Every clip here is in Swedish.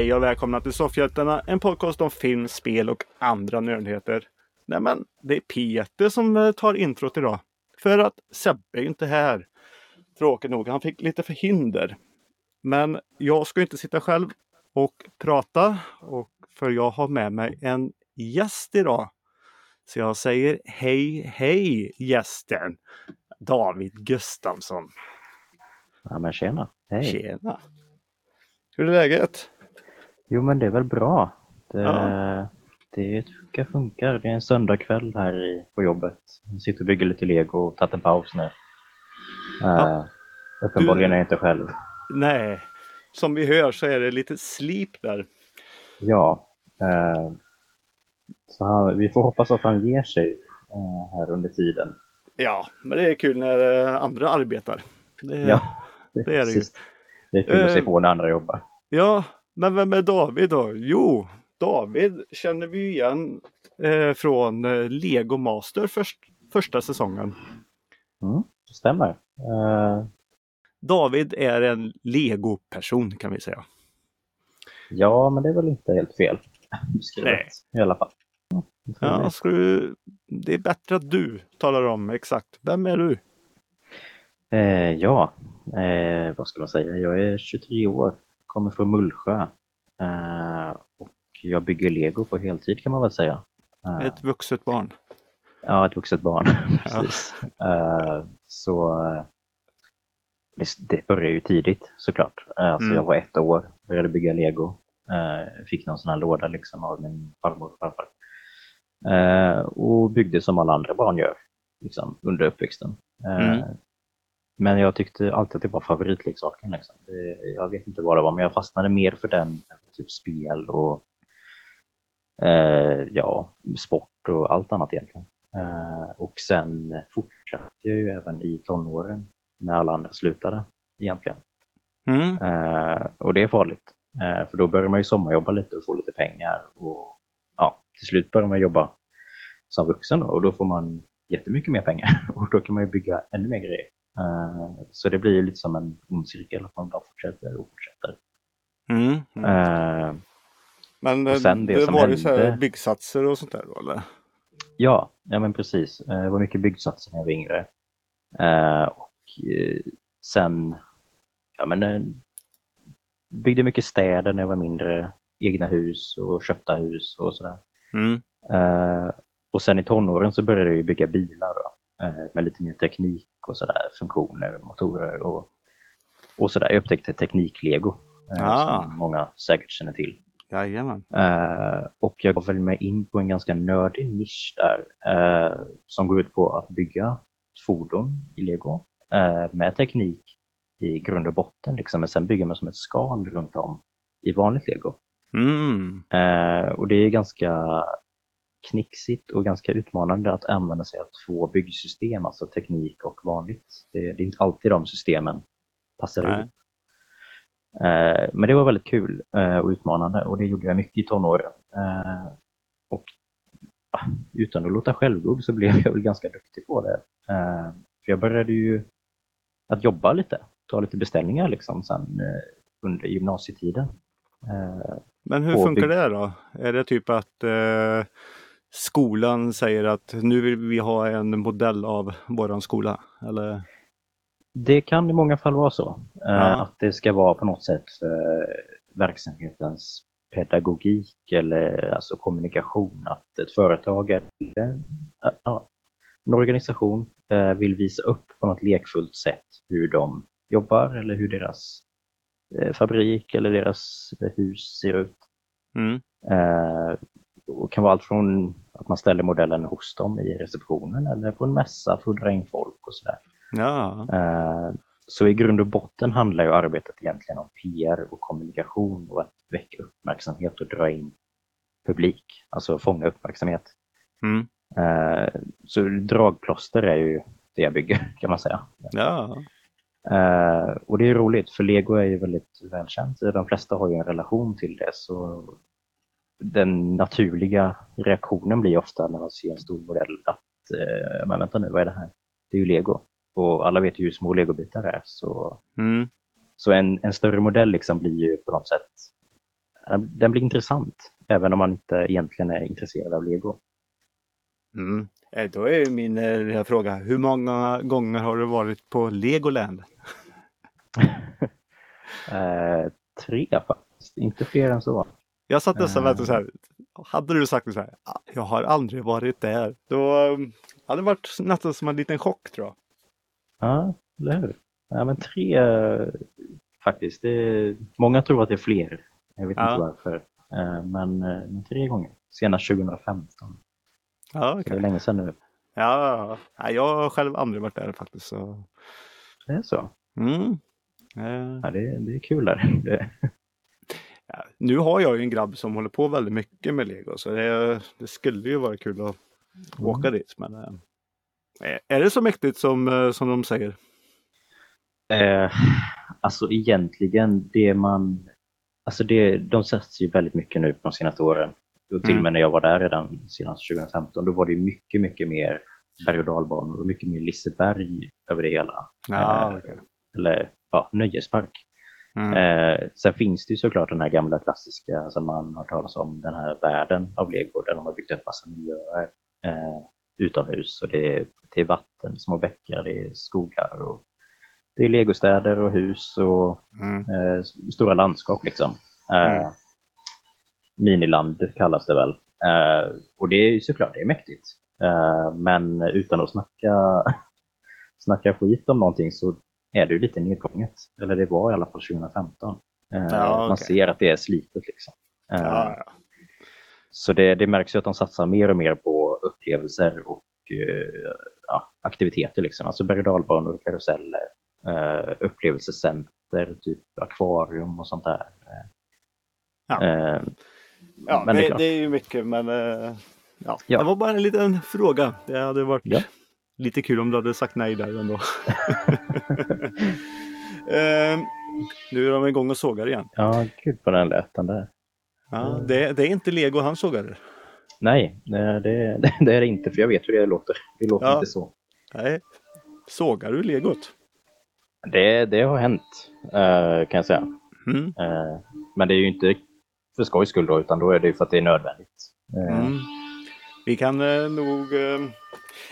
Hej och välkomna till Soffhjältarna, en podcast om film, spel och andra nördheter. Nej men, det är Peter som eh, tar introt idag. För att Sebbe är inte här. Tråkigt nog, han fick lite förhinder. Men jag ska inte sitta själv och prata, och för jag har med mig en gäst idag. Så jag säger hej, hej gästen! David Gustafsson. Ja men tjena, hej! Tjena! Hur är läget? Jo men det är väl bra. Det, Ja. det funkar, funkar. Det är en söndagkväll här i, på jobbet. Jag sitter och bygger lite lego och tagit en paus nu. Ja. Uh, uppenbarligen är jag inte själv. Nej, som vi hör så är det lite slip där. Ja. eh, så han, vi får hoppas att han ger sig eh, här under tiden. Ja, men det är kul när andra arbetar. Det, Ja, det är det ju. Det är kul att se på när andra jobbar. ja, men vem är David då? Jo, David känner vi igen eh, från eh, Lego Master först, första säsongen. Mm, det stämmer. Eh, David är en Lego-person kan vi säga. ja, men det är väl inte helt fel beskrivet Nej. i alla fall. Ja, ska du, det är bättre att du talar om exakt. Vem är du? Eh, ja, eh, vad ska man säga? Jag är 23 år, kommer från Mullsjö eh, och jag bygger lego på heltid kan man väl säga. Eh, Ett vuxet barn. Ja, ett vuxet barn. Precis. Eh, så det, började ju tidigt såklart. Eh, så Mm. Jag var ett år, började bygga lego. Fick någon sån här låda liksom av min farmor och farfar. Och byggde som alla andra barn gör liksom, under uppväxten. Mm. Men jag tyckte alltid att det var favoritleksaken. Liksom. Det, jag vet inte vad det var, men jag fastnade mer för den, typ spel och eh, ja, sport och allt annat egentligen. Eh, och sen fortsatte jag ju även i tonåren när alla andra slutade egentligen. Mm. Eh, och det är farligt, eh, för då börjar man ju sommarjobba lite och få lite pengar. Och ja, till slut börjar man jobba som vuxen då, och då får man jättemycket mer pengar och då kan man ju bygga ännu mer grejer. Eh, så det blir ju lite som en ond cirkel, att man bara fortsätter och fortsätter. Mm. Mm. Eh, Men och eh, sen det det som var ju så här hände- byggsatser och sånt där då eller? Ja, ja men precis. Eh, Det var mycket byggsatser när jag var yngre. Eh, och eh, sen, ja men eh, byggde mycket städer när jag var mindre. Egna hus och köpta hus och sådär. Mm. Eh, och sen i tonåren så började jag ju bygga bilar då. eh, Med lite mer teknik och sådär, funktioner, motorer och, och sådär. Jag upptäckte tekniklego. eh, Ah. Som många säkert känner till. Jajamän. Eh, och jag gav väl mig in på en ganska nördig nisch där eh, som går ut på att bygga fordon i lego eh, med teknik i grund och botten. Liksom, men sen bygger man som ett skal runt om i vanligt lego. Mm. Eh, och det är ganska knixigt och ganska utmanande att använda sig av två byggsystem, alltså teknik och vanligt. Det, det är inte alltid de systemen passar Nej. ihop. Eh, men det var väldigt kul eh, och utmanande och det gjorde jag mycket i tonåren. Eh, och ah, utan att låta självgod så blev jag väl ganska duktig på det. För jag började ju att jobba lite, ta lite beställningar liksom sen under gymnasietiden. Men hur funkar det då? Är det typ att skolan säger att nu vill vi ha en modell av våran skola? Eller? Det kan i många fall vara så. eh, Ja. Att det ska vara på något sätt för verksamhetens pedagogik eller alltså kommunikation. Att ett företag eller eh, ja, en organisation eh, vill visa upp på något lekfullt sätt hur de jobbar eller hur deras eh, fabrik eller deras eh, hus ser ut. Mm. Och kan vara allt från att man ställer modellen hos dem i receptionen eller på en mässa för att dra in folk och sådär. Ja. Eh, Så i grund och botten handlar ju arbetet egentligen om PR och kommunikation och att väcka uppmärksamhet och dra in publik, alltså fånga uppmärksamhet. Mm. Eh, Så dragplåster är ju det jag bygger kan man säga. Ja. Eh, Och det är roligt för lego är ju väldigt välkänt. De flesta har ju en relation till det så den naturliga reaktionen blir ofta när man ser en stor modell att eh, men vänta nu, vad är det här? Det är ju lego. Och alla vet ju hur små legobitar är. Så, Mm. så en, en större modell liksom blir ju på något sätt den blir intressant, även om man inte egentligen är intresserad av lego. Mm. Eh, Då är min eh, fråga, hur många gånger har du varit på Legoland? Eh, tre faktiskt, inte fler än så. Jag satt nästan och Eh. väntade så här. Hade du sagt så här, "Ah, jag har aldrig varit där. Då um, hade det varit nästan som en liten chock tror jag. Ja, eller hur? Ja, men tre eh, faktiskt. Det, många tror att det är fler. Jag vet Ja. inte varför. Eh, Men, eh, men tre gånger. Senast 2015. Ja, Så Det är länge sedan nu. Ja, ja, jag har själv aldrig varit där faktiskt. Så. Det är så. Mm. Eh, Ja, det, det är kul där. Ja. Nu har jag ju en grabb som håller på väldigt mycket med lego så det, det skulle ju vara kul att åka dit. Men eh, är det så mäktigt som, eh, som de säger? Eh, alltså egentligen det man... Alltså det, de satsar ju väldigt mycket nu på de senaste åren. Och till och med när jag var där redan senast 2015, då var det mycket, mycket mer berg och dalbanor och mycket mer Liseberg över det hela. Ja, Eh, okej. Eller ja, nöjespark. Mm. Eh, sen finns det ju såklart den här gamla klassiska som man har talat om, den här världen av lego där de har byggt upp massa miljöer eh, utomhus. Och det är, det är vatten, små bäckar, det är skogar och det är legostäder och hus och Mm. eh, stora landskap liksom. Eh, Mm. Miniland kallas det väl. Eh, och det är såklart, det är mäktigt. Eh, men utan att snacka, snacka skit om någonting så är det ju lite nedgånget. Eller det var i alla fall 2015. Eh, Ja, Man okej. ser att det är slitet liksom. Eh, Ja, ja. Så det, det märks ju att de satsar mer och mer på upplevelser och eh, aktiviteter. Liksom. Alltså berg och dalbanor, karuseller, eh, upplevelsecenter, typ akvarium och sånt där. Ja. Ja, det är det, är ju mycket men ja. Det var bara en liten fråga. Det hade varit. Lite kul om du hade sagt nej där ändå. eh, nu är de igång och sågar igen. Ja, gud vad den lät den där. Ja, det, det är inte lego han sågar. Nej, det, det, det är det inte för jag vet hur det låter. Det låter Ja. inte så. Nej. Sågar du legot? Det, det har hänt eh, kan jag säga. Mm. Eh, men det är ju inte för skojs skull då, utan då är det för att det är nödvändigt. Mm. Vi kan nog...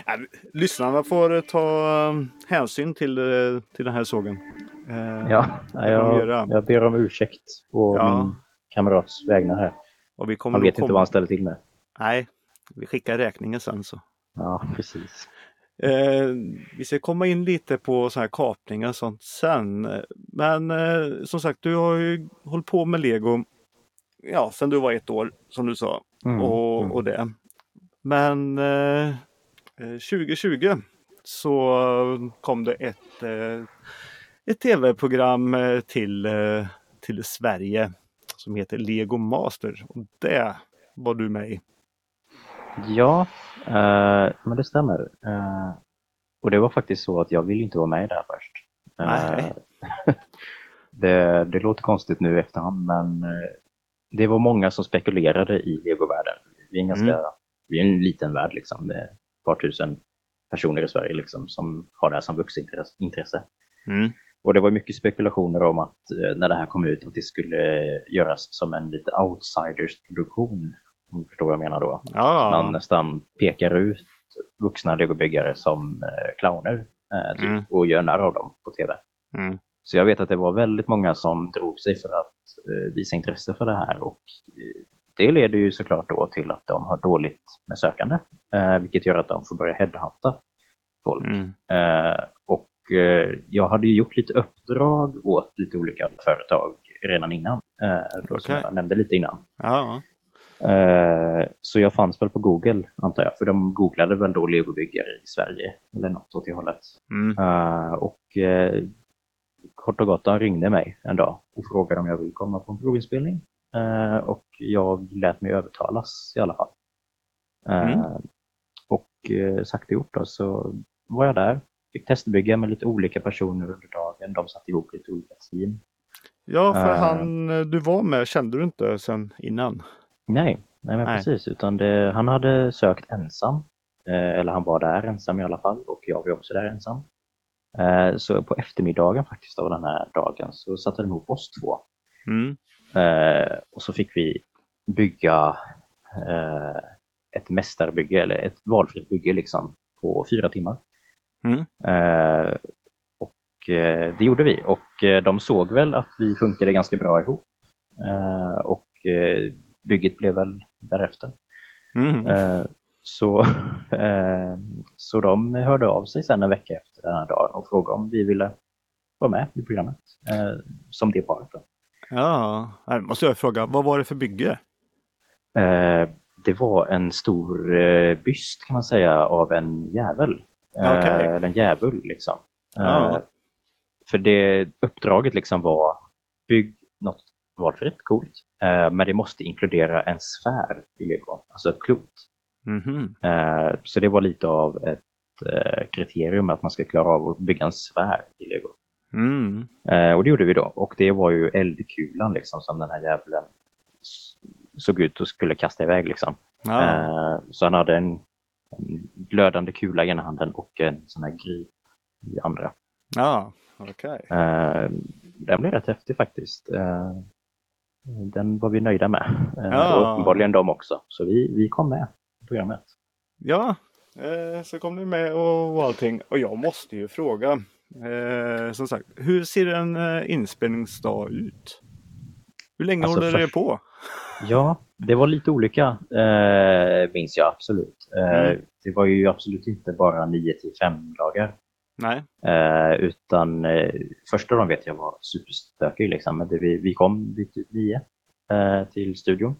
Äh, lyssnarna får eh, ta eh, hänsyn till, eh, till den här sågen. Ja, jag, jag ber om ursäkt på Ja. min kamrats vägnar här. och vi kommer Han vet inte komma- vad han ställer till med. Nej, vi skickar räkningen sen så. Ja, precis. Eh, vi ska komma in lite på så här kapningar och sånt sen. Men eh, som sagt, du har ju hållit på med lego ja, sen du var ett år som du sa. Mm, och, mm. och det. Men eh, 2020 så kom det ett, eh, ett tv-program eh, till, eh, till Sverige som heter Lego Master. Och det var du med i. Ja, eh, men det stämmer. Eh, och det var faktiskt så att jag ville inte vara med där först. Eh, Nej. det, det låter konstigt nu i efterhand, men eh, det var många som spekulerade i legovärlden. Vi är en, ganska, Mm. vi är en liten värld, liksom, par tusen personer i Sverige liksom, som har det här som vuxenintresse. Mm. Och det var mycket spekulationer om att eh, när det här kom ut att det skulle göras som en lite outsiders-produktion. Om du förstår vad jag menar då. Man Ja, nästan pekar ut vuxna legobyggare som eh, clowner eh, typ, Mm. och gör narr av dem på tv. mm. Så jag vet att det var väldigt många som drog sig för att visa intresse för det här och det leder ju såklart då till att de har dåligt med sökande, eh, vilket gör att de får börja headhunta folk. Mm. Eh, och eh, jag hade ju gjort lite uppdrag åt lite olika företag redan innan, då, som Okej. jag nämnde lite innan. ja. Så jag fanns väl på Google, antar jag, för de googlade väl då legobyggare i Sverige, eller något åt det hållet. Mm. Och kort och gott, de ringde mig en dag och frågade om jag ville komma på en provinspelning. Eh, Och jag lät mig övertalas i alla fall. Eh, Mm. Och eh, sagt och gjort då, så var jag där. Fick testbygga med lite olika personer under dagen. De satte ihop lite olika team. ja, för Eh. han du var med kände du inte sen innan. Nej, nej men Nej. precis. Utan det, han hade sökt ensam. Eller han var där ensam i alla fall. Och jag var också där ensam. Så på eftermiddagen faktiskt av den här dagen så satte de ihop oss två. Mm. Eh, och så fick vi bygga eh, ett mästarbygge eller ett valfritt bygge liksom på fyra timmar. Mm. Eh, och eh, det gjorde vi och eh, de såg väl att vi funkade ganska bra ihop. Eh, och bygget blev väl därefter. Mm. Så, eh, så de hörde av sig sen en vecka efter den här dagen och frågade om vi ville vara med i programmet eh, som det paret. då. Ja, här måste jag fråga, vad var det för bygge? Eh, det var en stor eh, byst kan man säga av en jävel. Eh, Okej. eller en djävul liksom. Eh, Ja. För det uppdraget liksom var bygg något valfritt, coolt. Eh, men det måste inkludera en sfär i lego, alltså ett klot. Mhm. Eh, så det var lite av ett eh, kriterium att man ska klara av att bygga en sfär i lego. Mm. Eh, och det gjorde vi då. Och det var ju eldkulan liksom som den här djävulen såg ut och skulle kasta iväg liksom. Ja. Eh, så han hade en, en glödande kula i ena handen och en sån här grip i andra. ja, okej. Eh, den blev rätt häftig faktiskt. Eh, den var vi nöjda med. Eh, Ja. Och uppenbarligen de också. Så vi, vi kom med i programmet. Ja, eh, så kom ni med och allting. Och jag måste ju fråga. Eh, som sagt, hur ser en eh, inspelningsdag ut? Hur länge Alltså, håller det på? Ja, det var lite olika eh, minns jag absolut. Eh, Mm. Det var ju absolut inte bara 9 till 5 dagar. Nej. Eh, utan eh, första dagen vet jag var superstökig. Liksom. Men det, vi, vi kom vid typ 9 eh, till studion.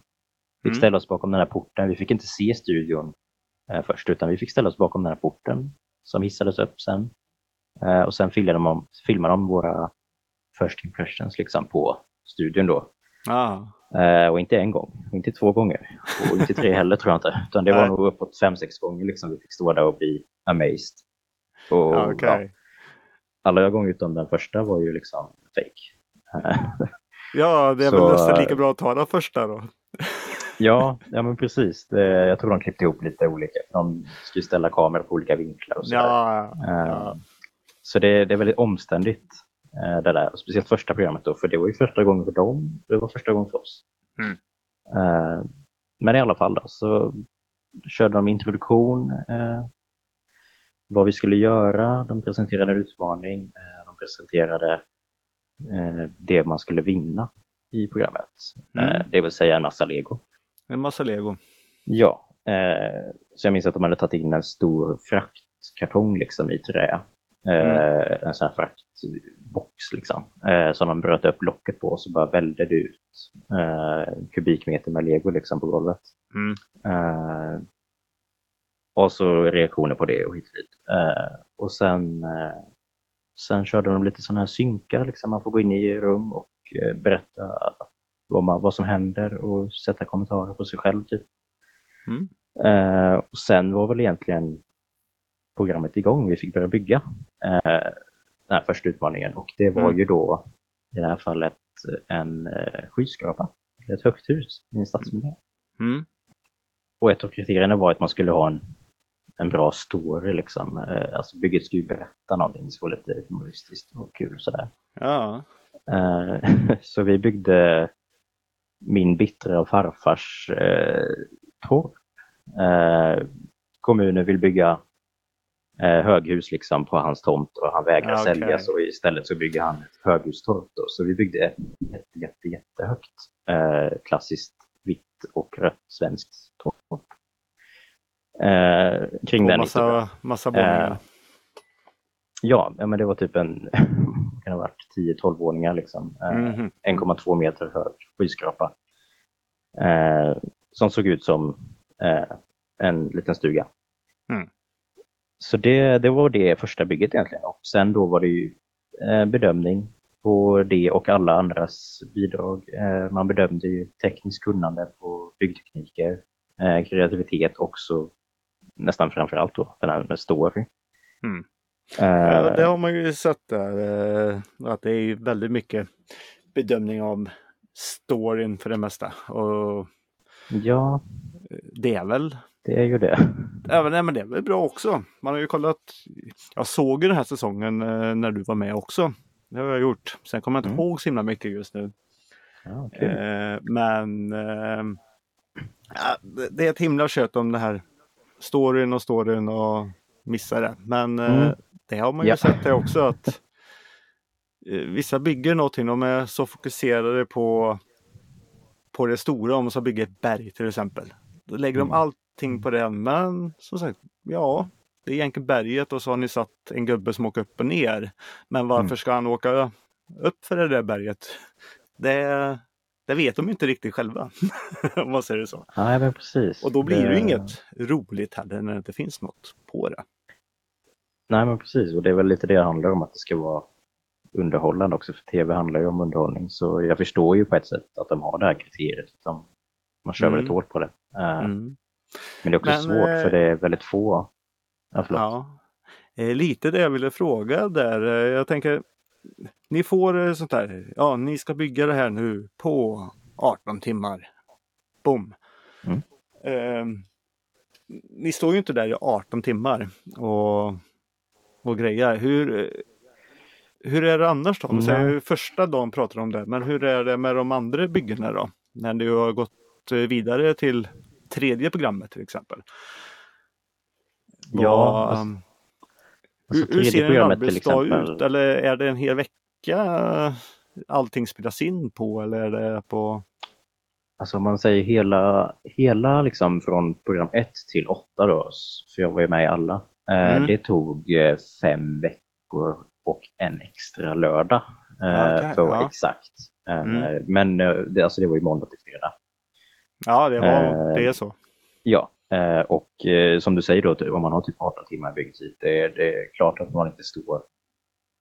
Fick Mm. ställa oss bakom den här porten. Vi fick inte se studion eh, först utan vi fick ställa oss bakom den här porten som hissades upp sen. Eh, och sen filmade de, filmade de våra first impressions liksom, på studion då. Ah. Eh, och inte en gång, inte två gånger och inte tre heller tror jag inte. Utan det var Nej. nog uppåt fem, sex gånger liksom vi fick stå där och bli amazed. Och, okej. ja, alla gånger utom den första var ju liksom fake. Ja, det är Så, väl nästan eh, lika bra att ta den första då. ja, ja, men precis. Det, jag tror de klippte ihop lite olika. De skulle ställa kameror på olika vinklar och så. Ja, Eh, ja. Så det, det är väldigt omständigt eh, det där. Speciellt första programmet då, för det var ju första gången för dem. Det var första gången för oss. Mm. Eh, Men i alla fall då, så körde de introduktion. eh, Vad vi skulle göra. De presenterade en utmaning. eh, De presenterade eh, det man skulle vinna i programmet. Mm. Eh, Det vill säga en massa lego. en massa lego. Ja, så jag minns att de hade tagit in en stor fraktkartong liksom i trä. Eh, En sån här fraktbox liksom. Eh, som de bröt upp locket på och så bara välde det ut eh, kubikmeter med lego liksom på golvet. Mm. Och så reaktioner på det och hit och dit. Och sen, sen körde de lite sådana här synkar. Liksom. Man får gå in i rum och berätta vad, man, vad som händer och sätta kommentarer på sig själv. Typ. Mm. Och sen var väl egentligen programmet igång. Vi fick börja bygga eh, den här första utmaningen och det var Mm. ju då i det här fallet en eh, skyskrapa. Ett högt hus i en stadsmiljö. Mm. Och ett av kriterierna var att man skulle ha en, en bra story. Liksom. Eh, Alltså bygget skulle ju berätta någonting så lite humoristiskt och kul. Sådär. Ja. Eh, Så vi byggde min bittra farfars eh, torp. Eh, kommunen vill bygga eh, höghus liksom på hans tomt och han vägrar okej. sälja så istället så bygger han ett höghustorp. Då. Så vi byggde ett jätte, jätte, jättehögt eh, klassiskt vitt och rött svenskt torp. Eh, kring Och den massa, historien. massa våningar. Eh, Ja, men det var typ en kan ha varit 10-12 våningar liksom. Eh, Mhm. 1,2 meter hög skyskrapa. Eh, som såg ut som eh, en liten stuga. Mm. Så det, det var det första bygget egentligen. Och sen då var det ju eh, bedömning på det och alla andras bidrag. Eh, man bedömde ju tekniskt kunnande på byggtekniker, eh, kreativitet också nästan framför allt då, den här med story. Mm. Eh, Ja, det har man ju sett där. Att det är ju väldigt mycket bedömning av storyn för det mesta. Och ja, det är väl det är ju det. Även, nej, men det är väl bra också. Man har ju kollat. Jag såg ju den här säsongen eh, när du var med också. Det har jag gjort. Sen kommer jag inte Mm. ihåg så himla mycket just nu. Ja, okej. Eh, men eh, ja, det- är ett himla kött om det här storyn och storyn och missa det. Men eh, Mm. det har man ju Ja. sett det också att eh, vissa bygger någonting, de är så fokuserade på på det stora, om man ska bygga ett berg till exempel. Då lägger de Mm. Allting på det. Men som sagt, ja, det är egentligen berget och så har ni satt en gubbe som åker upp och ner. Men varför Mm. ska han åka upp för det där berget? Det, det vet de inte riktigt själva. om man säger det så. Nej, men precis. Och då blir det ju inget roligt heller när det inte finns något på det. Nej, men precis. Och det är väl lite det det handlar om, att det ska vara underhållande också. För tv handlar ju om underhållning. Så jag förstår ju på ett sätt att de har det här kriteriet. De, man kör Mm. väldigt hårt på det. Eh, Mm. Men det är också Men, svårt eh, för det är väldigt få. Ja, förlåt. Ja. Eh, Lite det jag ville fråga där. Eh, Jag tänker, ni får eh, sånt där, ja ni ska bygga det här nu på 18 timmar. Boom! Mm. Eh, ni står ju inte där i 18 timmar och, och grejer. Hur, eh, hur är det annars då? Nej. säger första dagen pratar om det, men hur är det med de andra byggena då? När du har gått eh, vidare till tredje programmet till exempel. Ja, Vad- alltså- hur, Alltså, hur ser en arbetsdag ut? Eller är det en hel vecka allting spelas in på? Eller är det på... Alltså om man säger hela, hela liksom från program 1 till 8 då, för jag var ju med i alla. eh, Mm. Det tog eh, fem veckor och en extra lördag eh, Okej, för att vara ja. exakt. Mm. Men det, alltså det var ju måndag till fredag. Ja, det, var, Eh, det är så. Ja, eh, och eh, som du säger då, om man har typ 18 timmar byggtid, det, är- det är klart att man inte står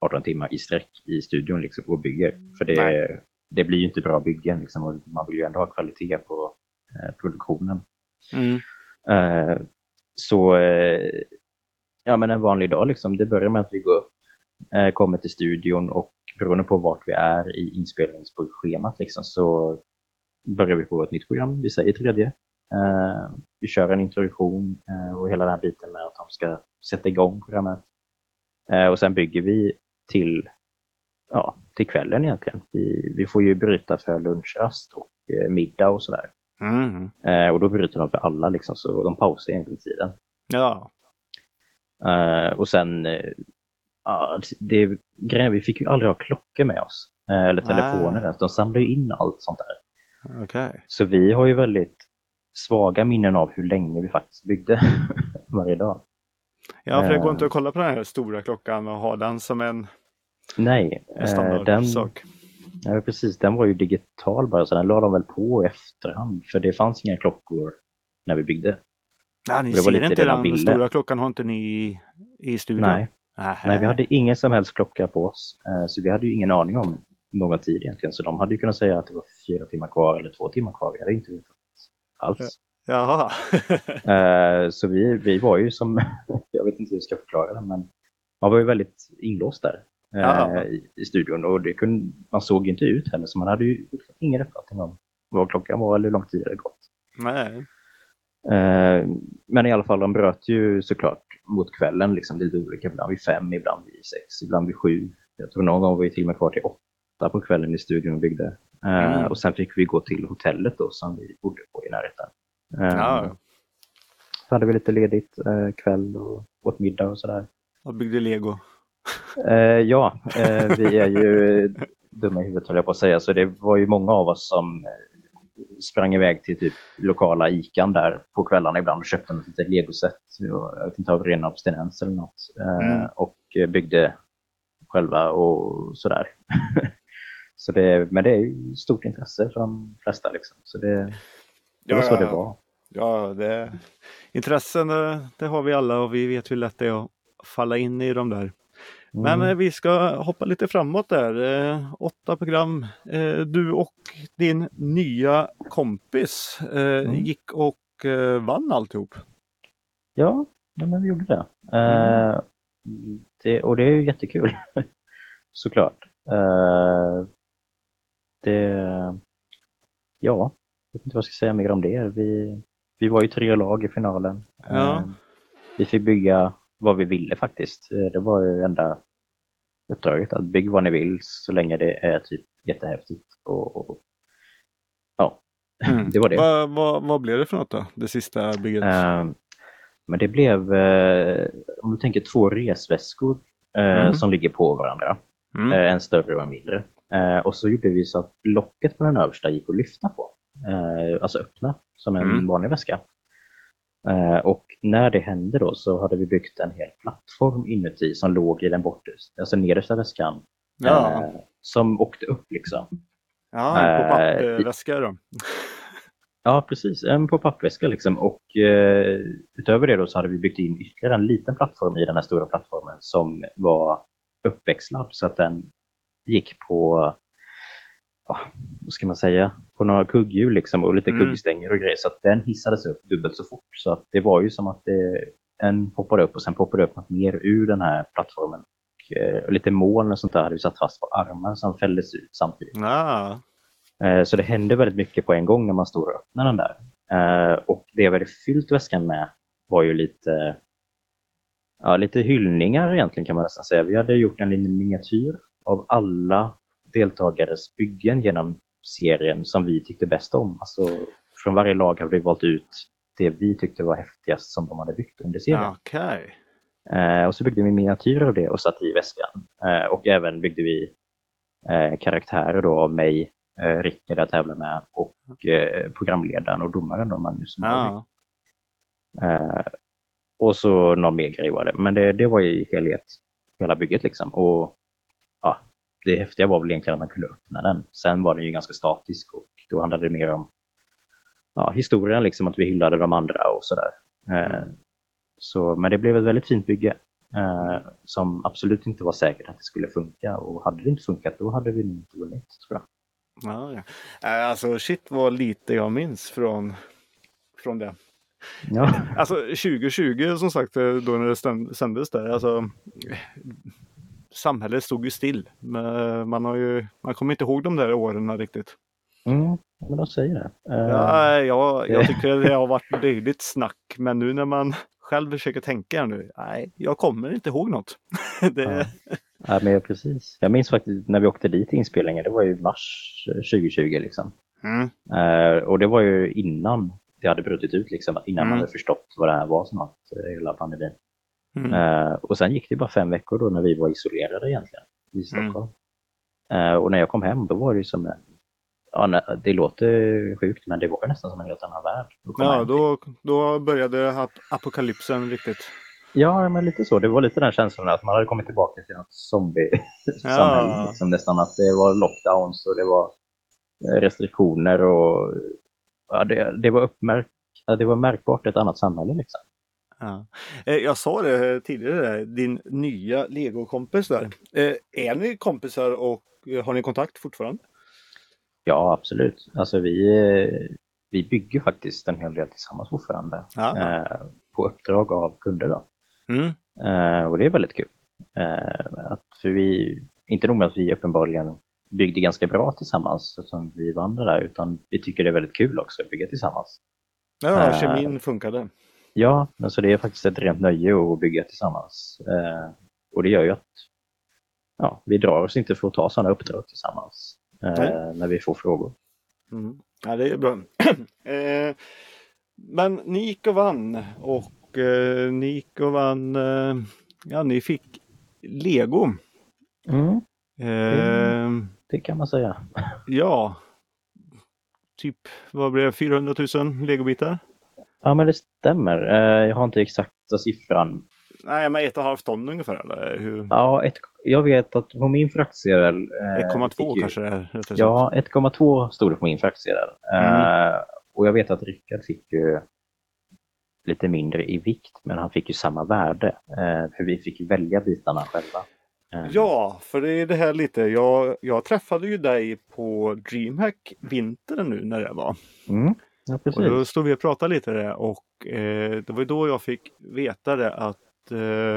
18 timmar i sträck i studion liksom och bygger. För det, Nej. det blir ju inte bra byggen liksom, och man vill ju ändå ha kvalitet på produktionen. Mm. Så ja, men en vanlig dag, liksom, det börjar med att vi går upp, kommer till studion och beroende på vart vi är i inspelningsschemat liksom, så börjar vi på ett nytt program, vi säger tredje. Eh, vi kör en introduktion eh, och hela den här biten med att de ska sätta igång programmet. Eh, och sen bygger vi till, ja, till kvällen egentligen. Vi, vi får ju bryta för lunchrast och middag och sådär. Mm. Och då bryter de för alla, liksom, så de pausar egentligen tiden. Ja. Och sen, ja, det, grejen, vi fick ju aldrig ha klockor med oss. eller telefoner ens. De samlar ju in allt sånt där. Okej. Så vi har ju väldigt svaga minnen av hur länge vi faktiskt byggde varje dag. Ja, för det går Eh. inte att kolla på den här stora klockan och ha den som en, Nej, en eh, den, standardsak. ja, precis, den var ju digital bara, så den la de väl på i efterhand. För det fanns inga klockor när vi byggde. Nej, ni ser inte den ville. stora klockan har inte ni i, studion? Nej, nej, vi hade ingen som helst klocka på oss. Eh, så vi hade ju ingen aning om någon tid egentligen. Så de hade ju kunnat säga att det var fyra timmar kvar eller två timmar kvar. Vi hade inte vetat alls. Jaha. Eh, så vi, vi var ju som, jag vet inte hur jag ska förklara det, men man var ju väldigt inlåst där eh, i, i studion och det kunde, man såg inte ut heller så man hade ju ingen uppfattning om vad klockan var eller hur lång tid det hade gått. Nej. Eh, men i alla fall, de bröt ju såklart mot kvällen liksom lite olika, ibland vid fem, ibland vid sex, ibland vid sju. Jag tror någon gång var vi till och med kvar till åtta på kvällen i studion och byggde. Eh, Mm. Och sen fick vi gå till hotellet då som vi bodde på i närheten. Eh, Ja. Så hade vi lite ledigt eh, kväll och åt middag och sådär. Jag byggde lego. Ja, vi är ju dumma i huvudet höll jag på att säga, så det var ju många av oss som sprang iväg till typ lokala Ican där på kvällarna ibland och köpte något litet legoset. Jag vet inte av ren abstinens eller något. Mm. Och byggde själva och sådär. så det, men det är ju stort intresse för de flesta liksom. Så det, det var så det var. Ja, det, intressen eh, det har vi alla och vi vet hur lätt det är att falla in i de där. Men Mm. eh, vi ska hoppa lite framåt där. Eh, åtta program. Eh, du och din nya kompis eh, Mm. gick och eh, vann alltihop. Ja, ja men vi gjorde det. Eh, det. Och det är ju jättekul, såklart. Det, ja, jag vet inte vad jag ska säga mer om det. Vi, vi var ju tre lag i finalen. Ja. Eh, vi fick bygga vad vi ville faktiskt. Eh, Det var ju enda uppdraget, att bygga vad ni vill så länge det är typ jättehäftigt och, och Mm. Det var det. Vad vad- vad blev det för något då? Det sista bygget? Eh, Men det blev, eh, om du tänker två resväskor eh, Mm. som ligger på varandra. Mm. En större och en mindre. Eh, Och så gjorde vi så att locket på den översta gick att lyfta på. Eh, Alltså öppna som en Mm. vanlig väska. Eh, Och när det hände då så hade vi byggt en hel plattform inuti som låg i den bortre, alltså nedersta väskan. Ja, eh, Som åkte upp liksom. ja på eh, pappväska då. Ja, precis. En på pappväska liksom. Och eh, utöver det då så hade vi byggt in ytterligare en liten plattform i den här stora plattformen som var uppväxlad så att den gick på, ja, vad ska man säga, på några kugghjul liksom och lite Mm. kuggstänger och grejer. Så att den hissades upp dubbelt så fort. Så att det var ju som att det, en poppade upp och sen poppade upp något mer ur den här plattformen. Och, eh, lite moln och sånt där hade vi satt fast på armar som fälldes ut samtidigt. Ja. Eh, Så det hände väldigt mycket på en gång när man stod och öppnade den där. Eh, Och det jag hade fyllt väskan med var ju lite, ja, lite hyllningar egentligen kan man nästan säga. Vi hade gjort en liten miniatyr av alla deltagares byggen genom serien som vi tyckte bäst om. Alltså, från varje lag hade vi valt ut det vi tyckte var häftigast som de hade byggt under serien. Okej. Eh, och så byggde vi miniatyrer av det och satte i väskan. Eh, och även byggde vi eh, karaktärer då av mig, eh, Rickard jag tävlar med och eh, programledaren och domaren då, Magnus. Ja. Eh, och så någon mer grej var det. Men det, det var i helhet, hela bygget liksom. Och ja, det häftiga var väl egentligen att man kunde öppna den. Sen var den ju ganska statisk och då handlade det mer om ja, historien, liksom att vi hyllade de andra och sådär. Eh, så, men det blev ett väldigt fint bygge eh, som absolut inte var säkert att det skulle funka. Och hade det inte funkat då hade vi inte vunnit tror jag. Ja. Eh, Alltså shit vad lite jag minns från, från det. Ja, Alltså 2020 som sagt då när det sändes där. Alltså, samhället stod ju still. Men Man, har ju, man kommer inte ihåg de där åren riktigt. mm, men de säger det. Eh, Ja, jag, jag tycker det har varit löjligt snack. Men nu när man själv försöker tänka nu. Nej, jag kommer inte ihåg något. det, Ja. Ja, men precis. Jag minns faktiskt när vi åkte dit inspelningen, det var ju mars eh, 2020 liksom. mm, Eh, och det var ju innan det hade brutit ut, liksom, innan Mm. man hade förstått vad det här var som att eh, hela pandemin. Mm, Eh, och sen gick det bara fem veckor då när vi var isolerade egentligen i Stockholm. Eh, och när jag kom hem då var det som en, ja, det låter sjukt men det var nästan som en helt annan värld. ja, då, då började ap- apokalypsen riktigt. Ja, men lite så. Det var lite den känslan att man hade kommit tillbaka till något zombie-samhälle. Ja. Liksom, nästan att det var lockdowns och det var eh, restriktioner och ja, det, det, var uppmärk, ja, det var märkbart ett annat samhälle. Liksom. Ja. Eh, Jag sa det tidigare, där, din nya legokompis där. Eh, Är ni kompisar och eh, har ni kontakt fortfarande? Ja, absolut. Alltså vi, eh, vi bygger faktiskt en hel del tillsammans fortfarande. Ja. Eh, på uppdrag av kunder. Då. Mm. Eh, och det är väldigt kul. Eh, att, för vi, inte nog med att vi uppenbarligen byggde ganska bra tillsammans som vi vann det där, utan vi tycker det är väldigt kul också att bygga tillsammans. Ja, Eh. kemin funkade. Ja, alltså det är faktiskt ett rent nöje att bygga tillsammans. Eh, och det gör ju att ja, vi drar oss inte för att ta sådana uppdrag tillsammans eh, när vi får frågor. Mm. Ja, det är bra. eh, men ni gick och vann och eh, ni gick och vann. Eh, ja, ni fick lego. Mm, Eh, det kan man säga. Ja, typ vad blev det? 400 000 legobitar? Ja, men det stämmer. Eh, jag har inte exakta siffran. Nej, men ett och ett halvt ton ungefär eller hur? Ja, ett, jag vet att på min fraktsedel... eh, 1,2 fick ju- kanske det är. Ja, 1,2 stod det på min fraktsedel. Mm. Eh, och jag vet att Rickard fick ju lite mindre i vikt, men han fick ju samma värde. Eh, för vi fick välja bitarna själva. Eh, Ja, för det är det här lite. Jag, jag träffade ju dig på DreamHack vintern nu när det var. Mm, ja, Och då stod vi och pratade lite där och eh, det var ju då jag fick veta det att eh,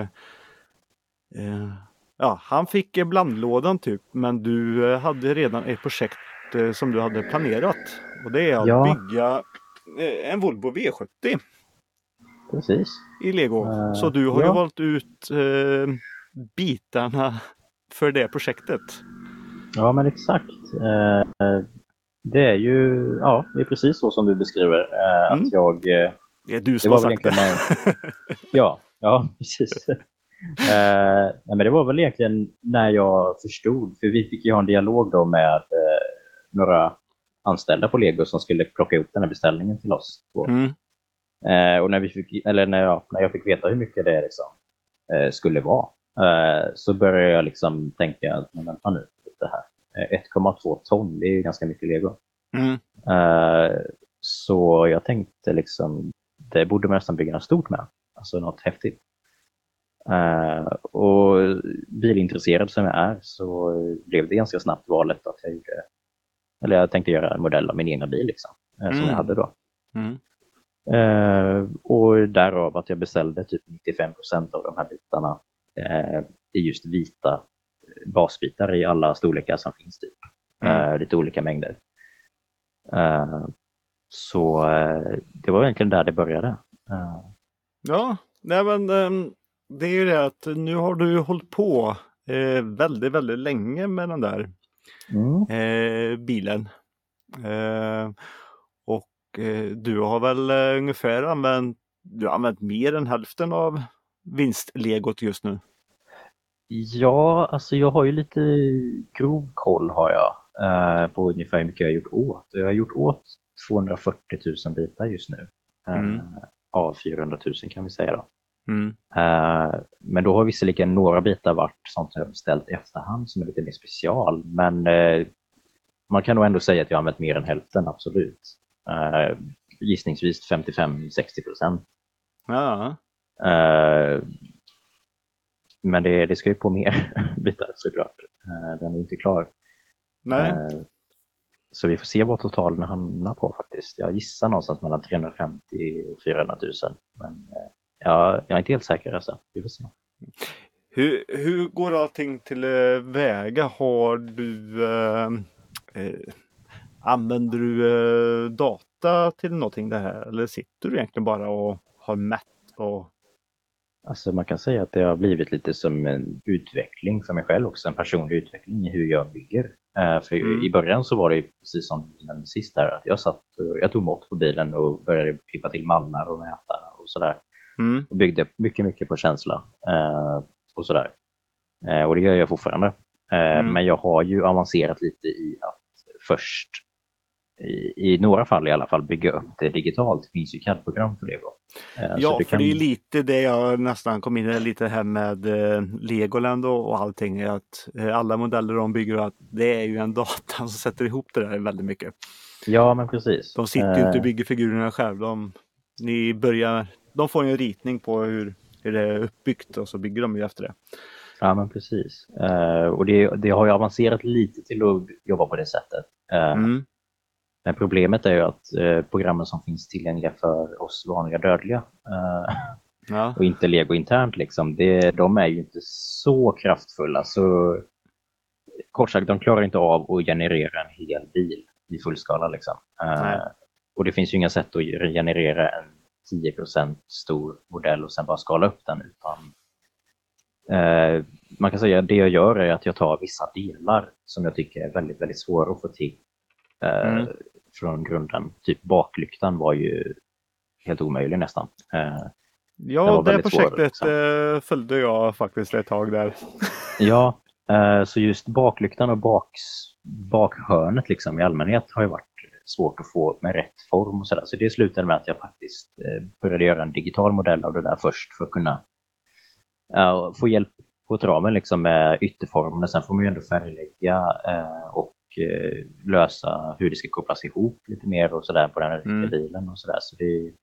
eh, ja, han fick blandlådan typ men du eh, hade redan ett projekt eh, som du hade planerat. Och det är att Ja. bygga eh, en Volvo V70 precis. i lego. Eh, Så du har ju ja. valt ut bitarna för det projektet. Ja, men exakt. Eh, Det är ju ja, det är precis så som du beskriver. Eh, Mm. Att jag, eh, Det är du som har sagt det. när, ja, ja, precis. Eh, nej, men det var väl egentligen när jag förstod, för vi fick ju ha en dialog då med eh, några anställda på Lego som skulle plocka ihop den här beställningen till oss. Mm. Eh, och när, vi fick, eller när, jag, när jag fick veta hur mycket det liksom, eh, skulle vara så började jag liksom tänka, men vänta nu, det här. Eh, 1,2 ton, det är ju ganska mycket Lego. Mm. Eh, så jag tänkte liksom, det borde man nästan bygga något stort med. Alltså något häftigt. Eh, och bilintresserad som jag är så blev det ganska snabbt valet att jag gjorde, eller jag tänkte göra en modell av min egna bil liksom, eh, som Mm. jag hade då. Mm. Eh, och därav att jag beställde typ 95% av de här bitarna eh, i just vita basbitar i alla storlekar som finns. Typ. Mm. Eh, lite olika mängder. Eh, så eh, det var egentligen där det började. Ja, nej men ehm, det är ju det att nu har du hållit på väldigt, väldigt länge med den där mm. bilen. Och du har väl ungefär använt, du har använt mer än hälften av vinstlegot just nu. Ja, alltså jag har ju lite grov koll har jag eh, på ungefär hur mycket jag har gjort åt. Jag har gjort åt 240 000 bitar just nu. Eh, Mm. Av 400 000 kan vi säga då. Mm. Eh, men då har visserligen några bitar varit sånt som jag har beställt i efterhand som är lite mer special. Men man kan nog ändå säga att jag har använt mer än hälften, absolut. Gissningsvis 55-60 procent. Ja, men det, det ska ju på mer bitar såklart. Eh, den är inte klar. nej. Eh, så vi får se vad totalen hamnar på faktiskt. Jag gissar någonstans mellan 350 och 400 000. Men eh, ja, jag är inte helt säker alltså. Vi får se. Hur, hur går allting till väga? Har du eh, eh, Använder du eh, data till någonting det här? Eller sitter du egentligen bara och har mätt? Och... Alltså man kan säga att det har blivit lite som en utveckling för mig själv också, en personlig utveckling i hur jag bygger. Eh, för Mm. i början så var det precis som den sist där, att jag satt, jag tog mått på bilen och började klippa till mallar och mäta och sådär. Mm. Och byggde mycket, mycket på känsla eh, och sådär. Eh, och det gör jag fortfarande. Mm. Men jag har ju avancerat lite i att först, i, i några fall i alla fall, bygga upp det digitalt. Det finns ju CAD-program för det. Eh, Ja, för kan- det är lite det jag nästan kom in i lite här med eh, Legoland och, och allting. Att eh, alla modeller de bygger, att det är ju en data som sätter ihop det där väldigt mycket. Ja, men precis. De sitter ju inte och Eh, bygger figurerna själv. De, ni börjar, de får ju en ritning på hur, hur det är uppbyggt och så bygger de ju efter det. Ja, men precis. Och det, det har ju avancerat lite till att jobba på det sättet. Mm. Men problemet är ju att eh, programmen som finns tillgängliga för oss vanliga dödliga eh, Ja. och inte Lego internt, liksom, det, de är ju inte så kraftfulla. Så kort sagt, de klarar inte av att generera en hel bil i fullskala. Liksom. Eh, och det finns ju inga sätt att generera en 10% stor modell och sen bara skala upp den. Utan, eh, man kan säga att det jag gör är att jag tar vissa delar som jag tycker är väldigt, väldigt svåra att få till eh, Mm. Från grunden. Typ baklyktan var ju helt omöjlig nästan. Eh, Ja, det väldigt svår, projektet liksom. eh, följde jag faktiskt ett tag där. Ja, eh, så just baklyktan och baks, bakhörnet liksom i allmänhet har ju varit svårt att få med rätt form och sådär. Så det slutade med att jag faktiskt började göra en digital modell av det där först för att kunna få hjälp på traven liksom med ytterformen. Sen får man ju ändå färglägga och lösa hur det ska kopplas ihop lite mer och sådär på den riktiga Mm. bilen och sådär. Så det,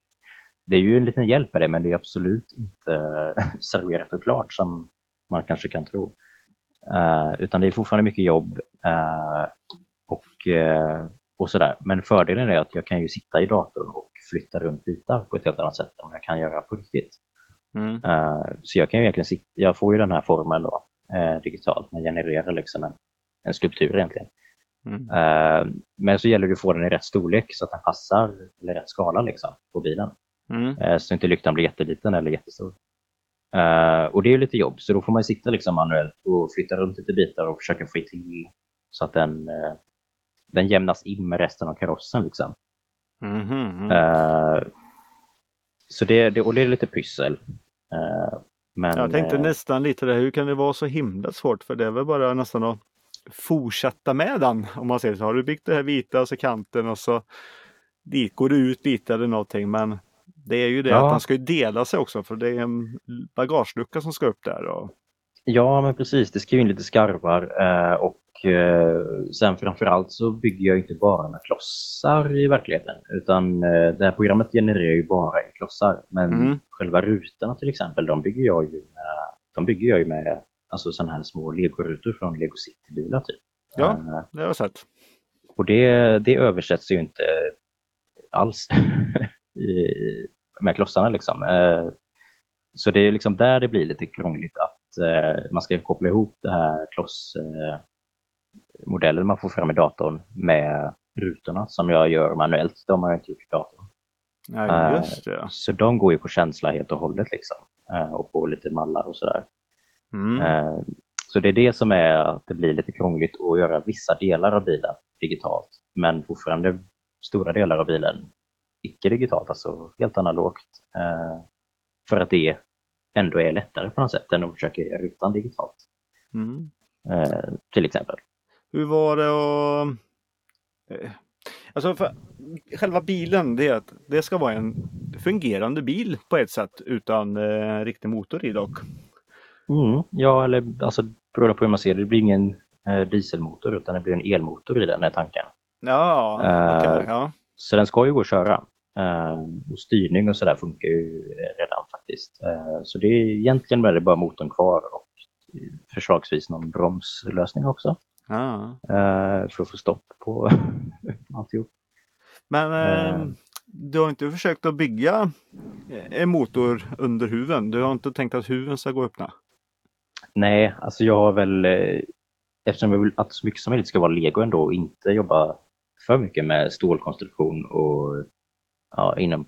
det är ju en liten hjälp med det, men det är absolut inte serverat och klart som man kanske kan tro. Eh, utan det är fortfarande mycket jobb eh, och, eh, och sådär. Men fördelen är att jag kan ju sitta i datorn och flytta runt bitar på ett helt annat sätt än jag kan göra på riktigt. Mm. Eh, så jag kan ju egentligen sitta, jag får ju den här formen då eh, digitalt, men genererar liksom en, en skulptur egentligen. Mm. Eh, men så gäller det att få den i rätt storlek så att den passar, eller rätt skala liksom, på bilen. Mm. Eh, så inte lyktan blir jätteliten eller jättestor. Eh, och det är lite jobb, så då får man sitta liksom manuellt och flytta runt lite bitar och försöka få till så att den, den jämnas in med resten av karossen. Liksom. Eh, så det, det, och det är lite pyssel. Men, Jag tänkte nästan lite det, hur kan det vara så himla svårt? För det är väl bara nästan att fortsätta med den. Om man säger så. Har du byggt det här vita och så kanten och så dit går det ut bitar eller någonting. Men det är ju det Ja. att den ska ju dela sig också för det är en bagagelucka som ska upp där. Och... Ja, men precis. Det ska ju in lite skarvar eh, och eh, sen framförallt så bygger jag inte bara med klossar i verkligheten utan eh, det här programmet genererar ju bara i klossar. Men Mm. själva rutorna till exempel, de bygger jag ju med, de bygger jag ju med alltså sådana här små legorutor från Lego City-bilar typ. Ja. Eh, Det har jag sett. och det, det översätts ju inte alls i, med klossarna liksom. Eh, Så det är liksom där det blir lite krångligt att eh, man ska koppla ihop det här klossmodellen modellen man får fram i datorn med rutorna som jag gör manuellt. De har jag inte gjort i datorn. Nej, just det. Så de går ju på känsla helt och hållet liksom. Och på lite mallar och sådär. Mm. Eh, Så det är det som är att det blir lite krångligt att göra vissa delar av bilen digitalt, men fortfarande stora delar av bilen icke digitalt, alltså helt analogt. Eh, För att det ändå är lättare på något sätt än att försöka göra utan digitalt, Mm. eh, till exempel. Hur var det eh, Alltså för själva bilen, det, är att det ska vara en fungerande bil på ett sätt utan eh, riktig motor i dock. Mm, ja, eller alltså beroende på hur man ser det, det blir ingen eh, dieselmotor utan det blir en elmotor i den är tanken. Ja, Eh, okej, ja. Så den ska ju gå att köra. Eh, och styrning och sådär funkar ju redan faktiskt. Eh, så det är egentligen bara, bara motorn kvar och förslagsvis någon bromslösning också. ja. Eh, för att få stopp på alltihop. Men eh, Eh. du har inte försökt att bygga en motor under huven? Du har inte tänkt att huven ska gå öppna? Nej, alltså jag har väl, eh, eftersom jag vill att så mycket som möjligt ska vara lego ändå och inte jobba för mycket med stålkonstruktion och ja, inom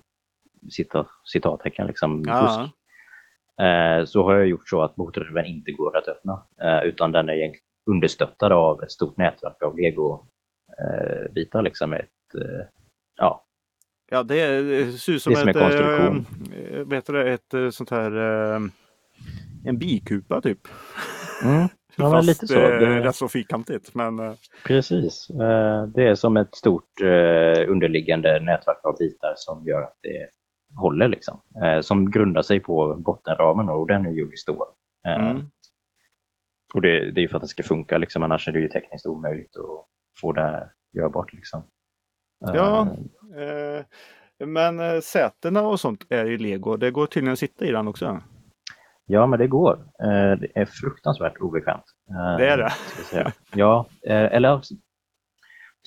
cita- citattecken liksom Ja. fusk. Eh, så har jag gjort så att motorhuven inte går att öppna eh, utan den är egentligen understöttad av ett stort nätverk av lego-bitar. liksom med ett, eh, ja, Ja, det, är- det ser ut som Det som ett, en konstruktion. eh, vet du det, ett eh, sånt här eh, en bikupa typ. mm, ja Fast lite så. eh, Det, rätt så fyrkantigt. Men eh, precis. Eh, det är som ett stort eh, underliggande nätverk av bitar som gör att det håller. Liksom. Som grundar sig på bottenramen och den är gjord i stål. Mm. Och det, det är för att det ska funka, liksom, annars är det ju tekniskt omöjligt att få det här görbart. Liksom. Ja. Eh, men sätena och sånt är i lego. Det går tydligen att sitta i den också. Ja, men det går. Eh, det är fruktansvärt obekvämt. Eh, Det är det. Ja, eh, eller på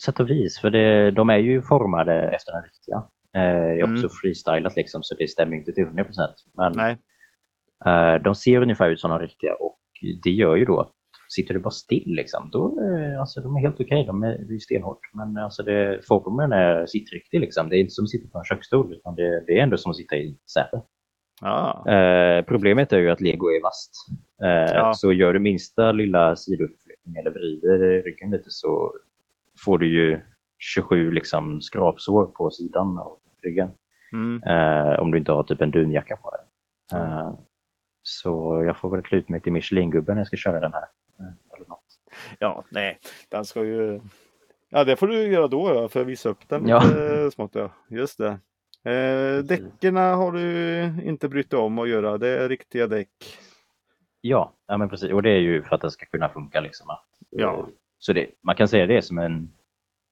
sätt och vis, för det, de är ju formade efter den riktiga. Jag har Mm. också freestylat liksom, så det stämmer inte till 100 procent. Men Nej. de ser ungefär ut som de riktiga och det gör ju då att sitter du bara still liksom, då alltså, de är helt okej. De är, det är stenhårt. Men alltså, det, formen är sittriktig liksom. Det är inte som att sitta på en köksstol utan det, det är ändå som att sitta i säte. Eh, problemet är ju att lego är vasst. Eh, Ja. Så gör du minsta lilla sidouppflyttning eller vrider ryggen lite så får du ju 27 liksom, skrapsår på sidan av ryggen. Mm. Eh, om du inte har typ en dunjacka på dig. Eh, så jag får väl klä ut mig till Michelin-gubben när jag ska köra den här. Eh, eller något. ja, nej. Den ska ju... Ja, det får du göra då ja, för att visa upp den Ja. lite smått. Ja. Just det. Eh, däcken har du inte brytt dig om att göra. Det är riktiga däck. Ja, ja men precis. Och det är ju för att det ska kunna funka. Liksom. Ja. Så det, man kan säga det som en,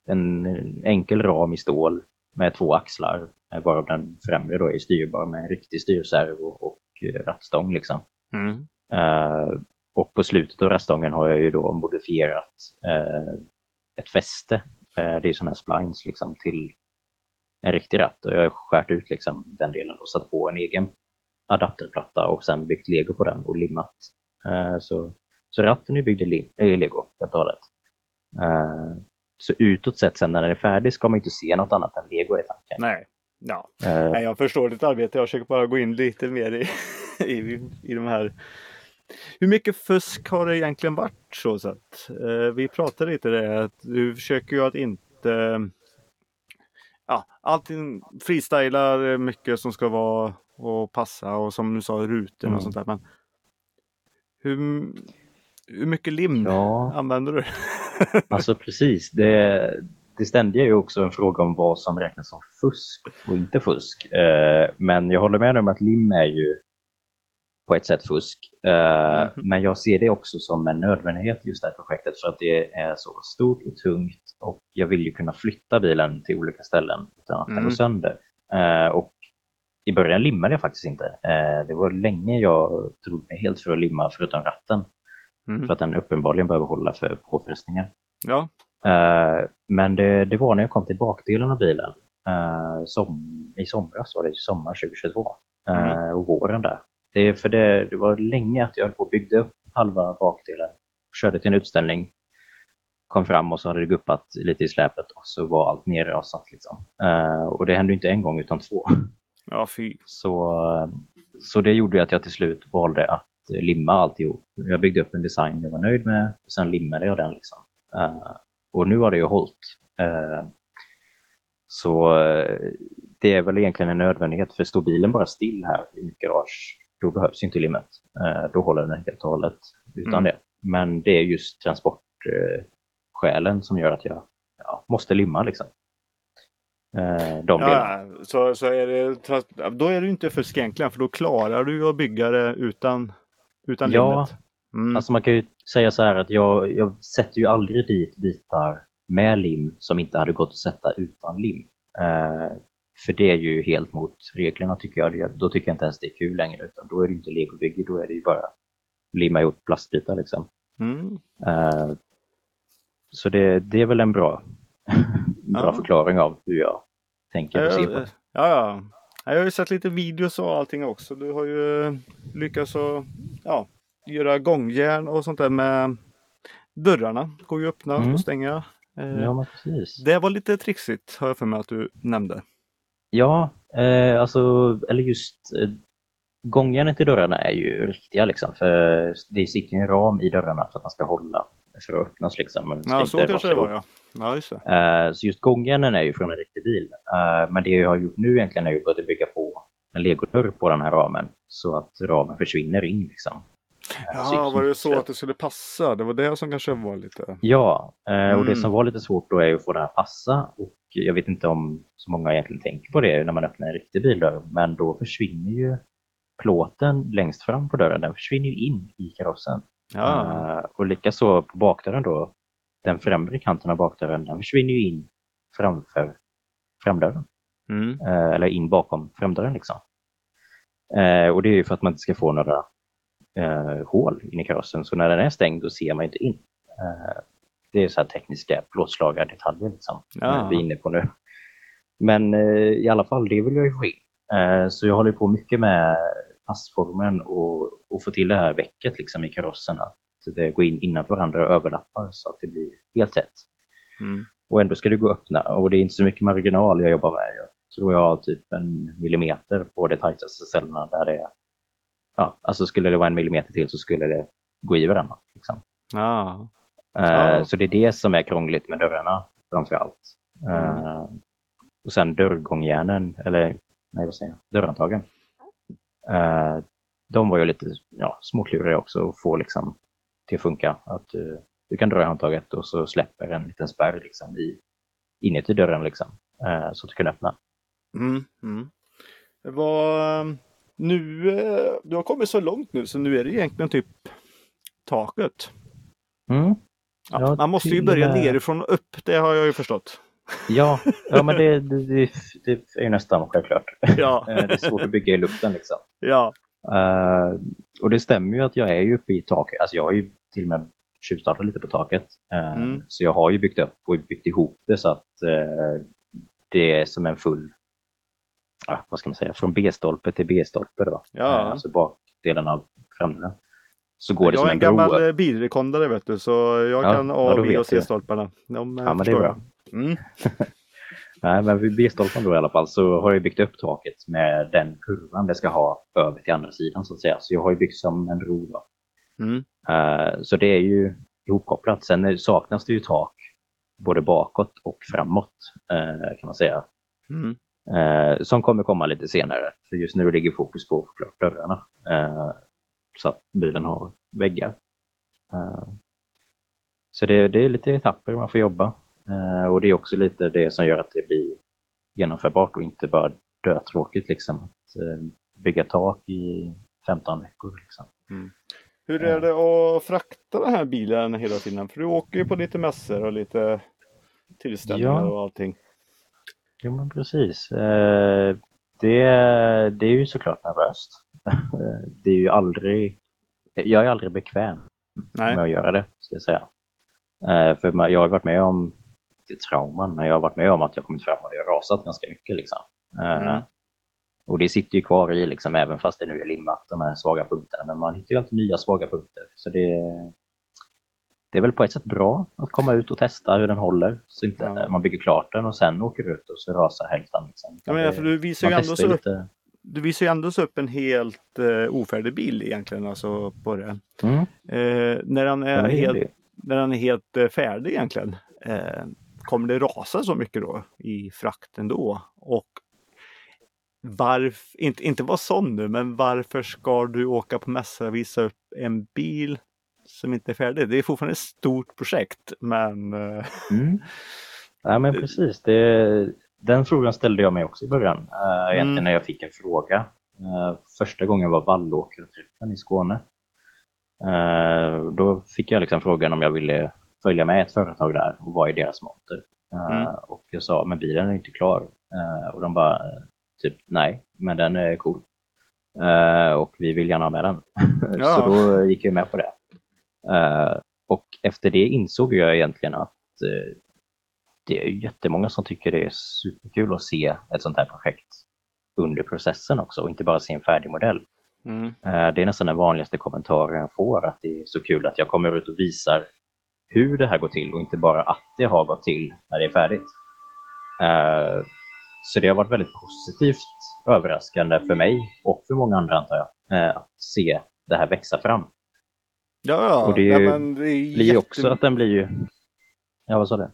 en enkel ram i stål med två axlar. eh, Varav den främre då är styrbar med en riktig styrservo och eh, rattstång. Liksom. Mm. Eh, och på slutet av rattstången har jag ju då modifierat eh, ett fäste. Eh, det är sådana här splines liksom, till en riktig ratt. Och jag har skärt ut liksom, den delen och satt på en egen adapterplatta och sen byggt lego på den och limmat. Eh, så, så ratten är byggd i, i lego helt och hållet. Eh, så utåt sett sen när den är färdig ska man inte se något annat än lego i tanken. Nej. Ja. Eh, Nej, jag förstår ditt arbete. Jag försöker bara gå in lite mer i, i, i de här hur mycket fusk har det egentligen varit så sett? Eh, vi pratade lite det att du försöker ju att inte ja, allting freestylar mycket som ska vara och passa och som du sa rutor Mm. och sånt där. Men hur, hur mycket lim Ja, använder du? alltså precis. Det, det ständiga är ju också en fråga om vad som räknas som fusk och inte fusk. Eh, men jag håller med om att lim är ju på ett sätt fusk. Eh, Mhm. Men jag ser det också som en nödvändighet just det här projektet för att det är så stort och tungt och jag vill ju kunna flytta bilen till olika ställen utan att den Mm. går sönder. Eh, Och i början limmade jag faktiskt inte. Eh, Det var länge jag drog mig helt för att limma förutom ratten Mm. för att den uppenbarligen behöver hålla för påfrestningar. Ja, Eh, Men det, det var när jag kom till bakdelen av bilen eh, som, i somras, var det sommar 2022, eh, Mm. och våren där. Det, för det, det var länge att jag höll på och byggde upp halva bakdelen, körde till en utställning, kom fram och så hade det guppat lite i släpet och så var allt nerrasat. Liksom. Eh, och det hände inte en gång utan två. ja fy. Så, så det gjorde att jag till slut valde att limma alltihop. Jag byggde upp en design jag var nöjd med, och sen limmade jag den. Liksom. Eh, och nu har det ju hållit. Eh, så det är väl egentligen en nödvändighet, för står bilen bara still här i mitt garage, då behövs inte limmet. Då håller den helt och hållet utan Mm. det. Men det är just transportskälen som gör att jag ja, måste limma. Liksom. Eh, de. Ja, så, så är det, då är det ju inte fusk egentligen för då klarar du att bygga det utan, utan Ja, limmet. Mm. Alltså man kan ju säga så här att jag, jag sätter ju aldrig dit bitar med lim som inte hade gått att sätta utan lim. Eh, för det är ju helt mot reglerna tycker jag. Då tycker jag inte ens det är kul längre. Utan då är det inte legobygge, då är det ju bara limma ihop plastbitar. Liksom. Mm. Eh, så det, det är väl en bra, bra Ja. förklaring av hur jag tänker och ser på Ja, det. ja, ja. Jag har ju sett lite videos och allting också. Du har ju lyckats att ja, göra gångjärn och sånt där med dörrarna. Går ju att öppna Mm. och stänga. Eh, Ja, precis. Det var lite trixigt har jag för mig att du nämnde. Ja, eh, alltså, eller just eh, gångjärnen till dörrarna är ju riktiga liksom. För det sitter ju en ram i dörrarna för att man ska hålla för att öppnas liksom. Men det Ja, så kanske det var ja. Ja, just det. Eh, så just gångjärnen är ju från en riktig bil. Eh, men det jag har gjort nu egentligen är ju att bygga på en legodörr på den här ramen. Så att ramen försvinner in liksom. Eh, Ja, var det så att det skulle passa? Det var det som kanske var lite... Ja, och det Mm. som var lite svårt då är att få det att passa. Och jag vet inte om så många egentligen tänker på det när man öppnar en riktig bildörr. Men då försvinner ju plåten längst fram på dörren, den försvinner ju in i karossen. Ja, Eh, och likaså på bakdörren då, den främre kanten av bakdörren, den försvinner ju in framför framdörren. mm. Eh, eller in bakom framdörren liksom. Eh, och det är ju för att man inte ska få några hål in i karossen. Så när den är stängd då ser man inte in. Det är så här tekniska plåtslagardetaljer liksom, Ja. vi är inne på nu. Men i alla fall, det vill jag ju få in. Så jag håller på mycket med passformen och, och få till det här väcket liksom, i karossen. Att det går in innanför varandra och överlappar så att det blir helt tätt. Mm. Och ändå ska det gå att öppna och det är inte så mycket marginal jag jobbar med. Jag tror jag har typ en millimeter på de tajtaste ställena där det är. Ja, alltså skulle det vara en millimeter till så skulle det gå i varandra. Liksom. Eh, Ja. Så det är det som är krångligt med dörrarna framför allt. Eh, och sen dörrgångjärnen, eller nej vad säger jag, dörrhandtagen. Eh, de var ju lite ja, småkluriga också att få liksom, till att funka. Att eh, du kan dra i handtaget och så släpper en liten spärr liksom, i, inuti dörren liksom, eh, så att du kan öppna. Mm. Mm. Var... um, Nu, eh, du har kommit så långt nu så nu är det egentligen typ taket. Mm. Ja, man måste ju börja med- nerifrån och upp, det har jag ju förstått. Ja, ja men det, det, det, det är ju nästan självklart. Ja, Eh, det är svårt att bygga i luften liksom. ja. Eh, och det stämmer ju att jag är ju uppe i taket. Alltså jag har ju till och med tjuvstartat lite på taket. Eh, Mm. Så jag har ju byggt upp och byggt ihop det så att eh, det är som en full, vad ska man säga, från B-stolpe till B-stolpe då. Ja. Alltså bakdelen av framdelen. Så går det jag som är en gammal bilrekondare vet du, så jag Ja, kan A, ja, B och. C-stolparna. De Ja, men det är bra. jag. Mm. Nej, men vid B-stolpen då i alla fall så har jag byggt upp taket med den kurvan det ska ha över till andra sidan så att säga. Så jag har ju byggt som en ro då. Mm. Eh, så det är ju ihopkopplat. Sen saknas det ju tak både bakåt och framåt eh, kan man säga. Mm. Eh, som kommer komma lite senare. För just nu ligger fokus på att dörrarna. Så att bilen har väggar. Så det, det, är lite etapper man får jobba. Eh, och det är också lite det som gör att det blir genomförbart och inte bara dötråkigt liksom. Att eh, bygga tak i 15 veckor. Liksom. Mm. Hur är det att frakta den här bilen hela tiden? För du åker ju på lite mässor och lite tillställningar Ja. och allting. Jo men precis. Eh, det, det är ju såklart nervöst. Det är ju aldrig, jag är aldrig bekväm Nej. med att göra det, ska jag säga. För jag har varit med om, inte trauman, men jag har varit med om att jag kommit fram och det har rasat ganska mycket. Liksom. Eh, Mm. Och det sitter ju kvar i, liksom, även fast det nu är limmat, de här svaga punkterna. Men man hittar ju alltid nya svaga punkter. Så det, det är väl på ett sätt bra att komma ut och testa hur den håller. Så inte Ja. man bygger klart den och sen åker ut och så rasar hälften. Liksom. Jag menar, för du visar ju ändå så upp, lite. du visar ju ändå så upp en helt uh, ofärdig bil egentligen alltså på det. Mm. Eh, när den är Ja, helt, det. när den är helt eh, färdig egentligen. Eh, kommer det rasa så mycket då i frakten då? Och varför, inte, inte vara sån nu, men varför ska du åka på mässa och visa upp en bil som inte är färdig? Det är fortfarande ett stort projekt, men eh, Mm. Ja, men precis. Det, den frågan ställde jag mig också i början. Uh, egentligen Mm. när jag fick en fråga. Eh, första gången var Vallåkerträffen i Skåne. Eh, då fick jag liksom frågan om jag ville följa med ett företag där och vara i deras monter. Eh, Mm. Och jag sa, men bilen är inte klar. Eh, och de bara, eh, typ nej, men den är cool. Eh, och vi vill gärna ha med den. Ja. Så då gick jag med på det. Och efter det insåg jag egentligen att det är jättemånga som tycker det är superkul att se ett sånt här projekt under processen också och inte bara se en färdig modell. mm, Det är nästan den vanligaste kommentaren jag får, att det är så kul att jag kommer ut och visar hur det här går till och inte bara att det har gått till när det är färdigt. Eh, Så det har varit väldigt positivt överraskande för mig och för många andra antar jag, eh, att se det här växa fram. ja, ja. Och det ju- ja, det blir jätte- också att den blir ju... Ja, vad sa du?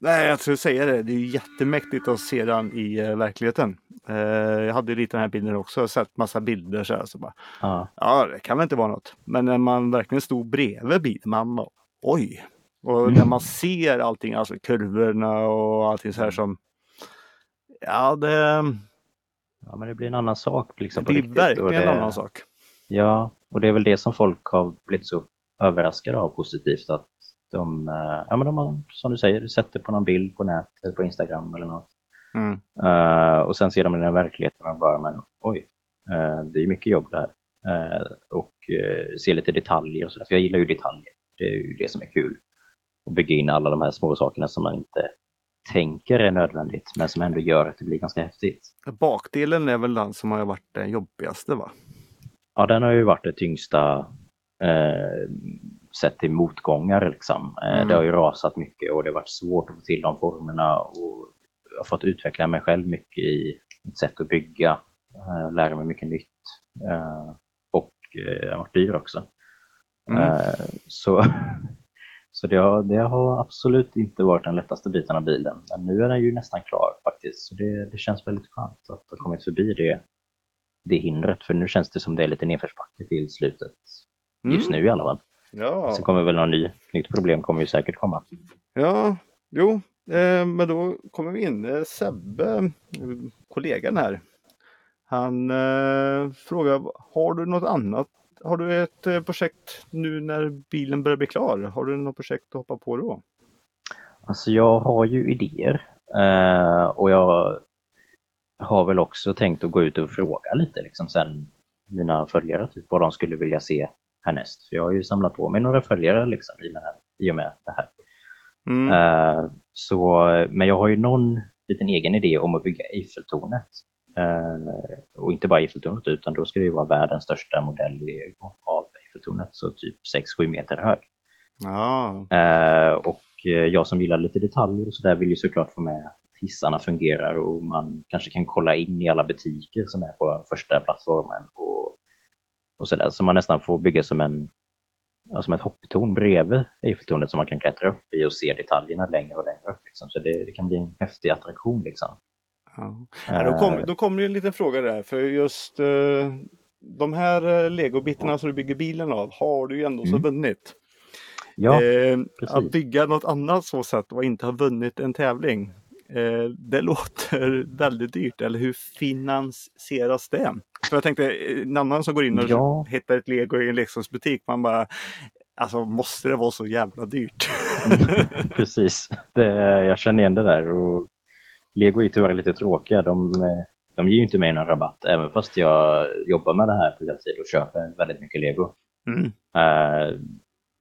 Nej, jag skulle säga det. Det är jättemäktigt att se den i eh, verkligheten. Eh, jag hade lite den här bilden också, jag har sett massa bilder så här. Så bara, Ja, ja, det kan väl inte vara något. Men när man verkligen stod bredvid bilen, man bara, oj. Och Mm. när man ser allting, alltså kurvorna och allting så här som, ja, det, ja men det blir en annan sak. Liksom, det blir riktigt. Verkligen en det- annan sak. Ja, och det är väl det som folk har blivit så överraskade av positivt. Att de, eh, ja, men de har, som du säger, sätter på någon bild på nätet eller på Instagram eller något. Mm. Eh, och sen ser de den i verkligheten och bara, men oj, eh, det är mycket jobb där. Uh, och uh, ser lite detaljer och sådär, för jag gillar ju detaljer. Det är ju det som är kul. Att bygga in alla de här små sakerna som man inte tänker är nödvändigt, men som ändå gör att det blir ganska häftigt. Bakdelen är väl den som har varit den jobbigaste va? Ja, den har ju varit det tyngsta eh, sett till motgångar. Liksom. Eh, Mm. Det har ju rasat mycket och det har varit svårt att få till de formerna. Och jag har fått utveckla mig själv mycket i mitt sätt att bygga, eh, lära mig mycket nytt. Eh, och eh, jag har varit dyr också. Mm. Eh, så så det, har, det har absolut inte varit den lättaste biten av bilen. Men nu är den ju nästan klar faktiskt. Så det, det känns väldigt skönt att ha kommit förbi det, det hindret. För nu känns det som det är lite nedförsbacke till slutet. Just Mm. nu i alla fall. Ja. Sen kommer väl någon ny, nytt problem kommer ju säkert komma. Ja, jo, eh, men då kommer vi in. Eh, Sebbe, eh, kollegan här. Han eh, frågar, har du något annat? Har du ett eh, projekt nu när bilen börjar bli klar? Har du något projekt att hoppa på då? Alltså jag har ju idéer eh, och jag har väl också tänkt att gå ut och fråga lite liksom sen mina följare typ vad de skulle vilja se härnäst. För jag har ju samlat på mig några följare liksom i, med, i och med det här. Mm. Eh, så, men jag har ju någon liten egen idé om att bygga Eiffeltornet. Eh, och inte bara Eiffeltornet utan då ska det ju vara världens största modell av Eiffeltornet, så typ 6-7 meter hög. Ja, Eh, och eh, jag som gillar lite detaljer och sådär vill ju såklart få med att hissarna fungerar och man kanske kan kolla in i alla butiker som är på första plattformen och, och sådär. Så man nästan får bygga som en som ett hopptorn bredvid Eiffeltornet som man kan klättra upp i och se detaljerna längre och längre upp. Liksom. Så det, det, kan bli en häftig attraktion. Liksom. Ja. Ja, då kommer då kom det en liten fråga där, för just uh, de här uh, legobitterna som du bygger bilen av har du ju ändå mm. så vunnit. Ja, eh, att bygga något annat så sätt och inte ha vunnit en tävling. Eh, det låter väldigt dyrt, eller hur finansieras det? För jag tänkte, en annan som går in och ja. hittar ett lego i en leksaksbutik, man bara Alltså måste det vara så jävla dyrt? Precis, det, jag känner igen det där. Och Lego är tyvärr lite tråkiga. De, de ger inte mig någon rabatt, även fast jag jobbar med det här på deltid och köper väldigt mycket Lego. Mm. Uh,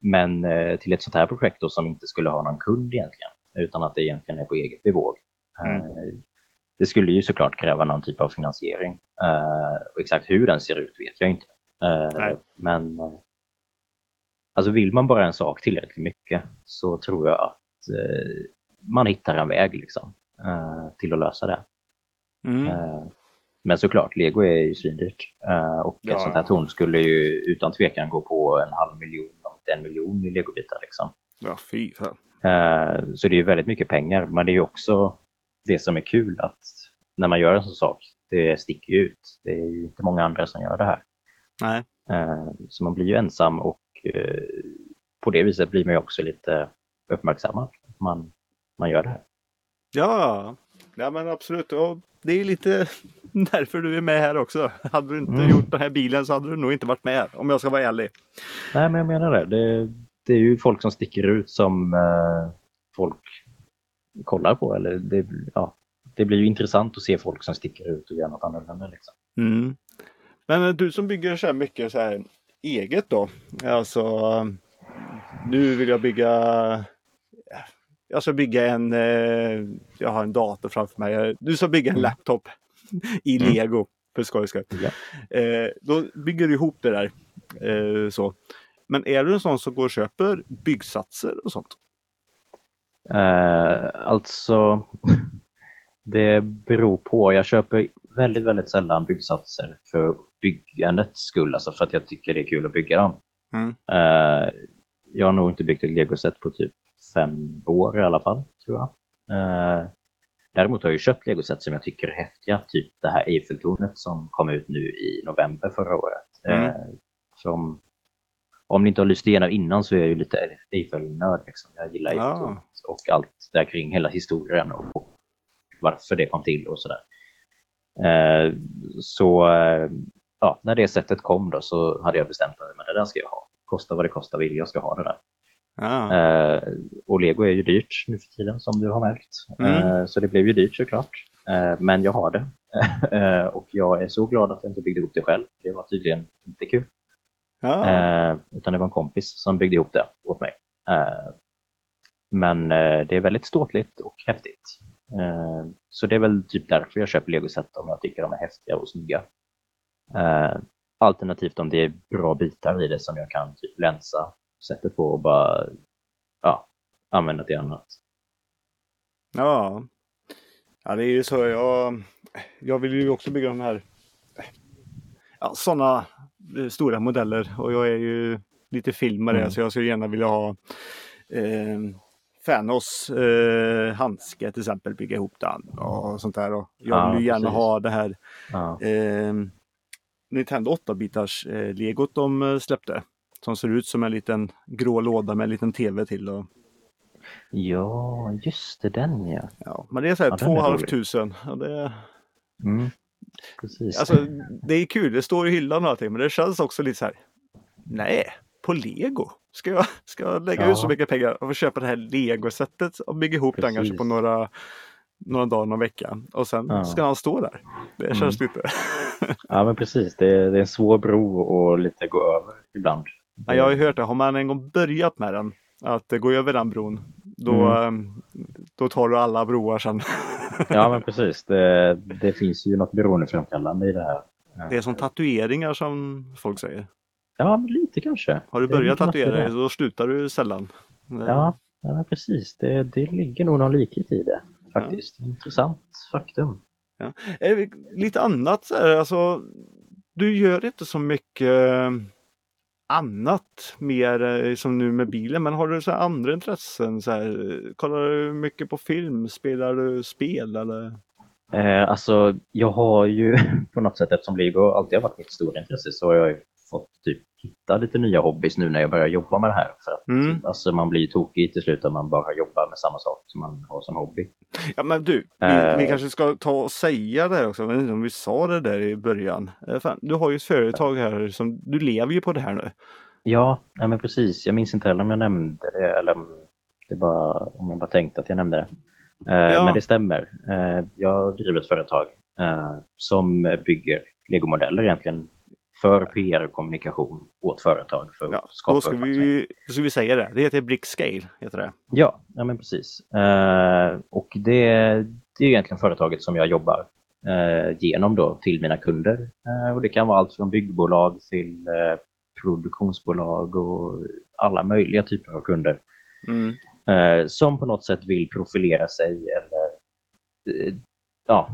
men uh, till ett sånt här projekt då, som inte skulle ha någon kund egentligen, utan att det egentligen är på eget bevåg. Mm. Uh, det skulle ju såklart kräva någon typ av finansiering. och exakt hur den ser ut vet jag inte. men alltså vill man bara en sak tillräckligt mycket så tror jag att man hittar en väg. Liksom till att lösa det. Mm. Uh, men såklart, lego är ju svindyrt. Uh, och ja. ett sånt här torn skulle ju utan tvekan gå på en halv miljon, en miljon i legobitar. Liksom. Ja, fy fan. Så det är ju väldigt mycket pengar, men det är ju också det som är kul att när man gör en sån sak, det sticker ut. Det är ju inte många andra som gör det här. Nej. Så man blir ju ensam och på det viset blir man ju också lite uppmärksammad. Man, man gör det här. Ja, ja men absolut. Och det är lite därför du är med här också. Hade du inte mm. gjort den här bilen så hade du nog inte varit med om jag ska vara ärlig. Nej, men jag menar det. Det, det är ju folk som sticker ut som eh, folk kollar på. Eller det, ja, det blir ju intressant att se folk som sticker ut och gör något annorlunda. Liksom. Mm. Men eh, du som bygger så här mycket så här eget då. Alltså, nu vill jag bygga jag ska bygga en, eh, jag har en dator framför mig, du ska bygga en mm. laptop i mm. lego för skojs skull. Ja. Eh, då bygger du ihop det där. Eh, så. Men är du en sån som går och köper byggsatser och sånt? Eh, alltså, det beror på. Jag köper väldigt, väldigt sällan byggsatser för byggandets skull, alltså för att jag tycker det är kul att bygga dem. Mm. Eh, jag har nog inte byggt ett legoset på typ fem år i alla fall, tror jag. Eh, däremot har jag köpt legoset som jag tycker är häftiga, typ det här Eiffeltornet som kom ut nu i november förra året. Mm. Eh, som, om ni inte har lyst igenom innan så är jag ju lite Eiffel-nörd. Liksom. Jag gillar Eiffeltornet ja. och allt där kring hela historien och varför det kom till och sådär. Eh, så ja, när det sättet kom då så hade jag bestämt mig, att det där ska jag ha. Kosta vad det kostar vill jag ska ha det där. Ah. Eh, och lego är ju dyrt nu för tiden som du har märkt. Mm. Eh, så det blev ju dyrt såklart. Eh, men jag har det. Och jag är så glad att jag inte byggde ihop det själv. Det var tydligen inte kul. Ah. utan det var en kompis som byggde ihop det åt mig. Men det är väldigt ståtligt och häftigt. så det är väl typ därför jag köper legoset om jag tycker de är häftiga och snygga. alternativt om det är bra bitar i det som jag kan typ länsa sättet på och bara ja, använda till annat. Ja. ja, det är ju så. Jag, jag vill ju också bygga de här ja, sådana eh, stora modeller och jag är ju lite filmare mm. så jag skulle gärna vilja ha eh, Fanos eh, handske till exempel, bygga ihop den och sånt där. Och jag vill ju gärna precis. ha det här ja. eh, Nintendo 8-bitars eh, legot de eh, släppte. Som ser ut som en liten grå låda med en liten TV till. Och... Ja, just det, den ja. ja men det är så här ja, två halv tusen. Ja, det... Mm, precis. Alltså, det är kul, det står i hyllan och allting, men det känns också lite så här. Nej, på lego? Ska jag, ska jag lägga ja. ut så mycket pengar och köpa det här legosättet och bygga ihop precis. den kanske på några några dagar, någon vecka och sen ja. ska han stå där. Det känns mm. lite. ja men precis, det är, det är en svår bro att lite gå över ibland. Ja, jag har ju hört det, har man en gång börjat med den, att gå över den bron, då, mm. Ehm, då tar du alla broar sen. ja men precis, det, det finns ju något beroendeframkallande i det här. Det är som tatueringar som folk säger. Ja, lite kanske. Har du börjat tatuera dig så slutar du sällan. Ja, ja precis. Det, det ligger nog någon likhet i det faktiskt. Ja. Intressant faktum. Ja. Lite annat så här, alltså, du gör inte så mycket annat mer eh, som nu med bilen. Men har du så här andra intressen? Så här, kollar du mycket på film? Spelar du spel eller? Eh, alltså, jag har ju på något sätt, eftersom Lego alltid har varit mitt stora intresse, så har jag ju fått typ hitta lite nya hobbys nu när jag börjar jobba med det här. För att, Mm. alltså, man blir ju tokig till slut om man bara jobbar med samma sak som man har som hobby. Ja men du, vi, Eh. vi kanske ska ta och säga det här också. Inte om vi sa det där i början. Eh, Fan, du har ju ett företag här som du lever ju på det här nu. Ja, nej, men precis. Jag minns inte heller om jag nämnde det eller det bara, om jag bara tänkte att jag nämnde det. Eh, Ja. Men det stämmer. Eh, jag driver ett företag eh, som bygger legomodeller egentligen för PR och kommunikation åt företag för Ja, då ska vi, då ska vi säga det. Det heter Brickscale. Heter det. Ja, ja men precis. Eh, och det, det är egentligen företaget som jag jobbar eh, genom då till mina kunder. Eh, och det kan vara allt från byggbolag till eh, produktionsbolag och alla möjliga typer av kunder Mm. eh, som på något sätt vill profilera sig eller eh, ja,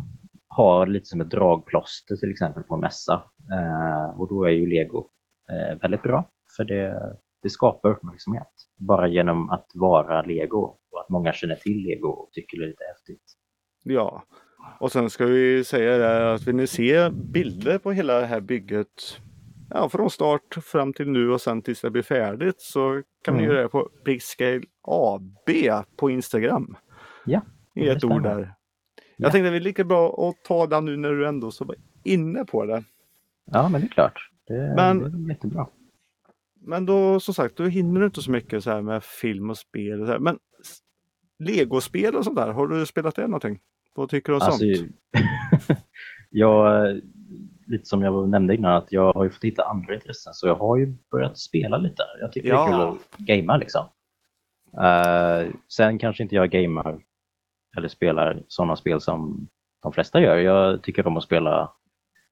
ha lite som ett dragplåster till exempel på en mässa. Eh, och då är ju Lego eh, väldigt bra för det, det skapar uppmärksamhet bara genom att vara Lego och att många känner till Lego och tycker det är lite häftigt. Ja, och sen ska vi säga det att vill ni se bilder på hela det här bygget ja, från start fram till nu och sen tills det blir färdigt så kan ni Mm. göra det på Brickscale AB på Instagram. Ja, I ett ord där. Jag Ja. tänkte det är lika bra att ta den nu när du ändå så var inne på det. Ja, men det är klart. Det, Men- det är jättebra. Men då som sagt, då hinner du inte så mycket så här med film och spel. Och så här. Men Legospel och sånt där, har du spelat det någonting? Vad tycker du om Alltså, sånt? jag, lite som jag nämnde innan, att jag har ju fått hitta andra intressen så jag har ju börjat spela lite. Jag tycker det Ja. är kul att gamea liksom. Eh, sen kanske inte jag gamar eller spelar sådana spel som de flesta gör. Jag tycker om att spela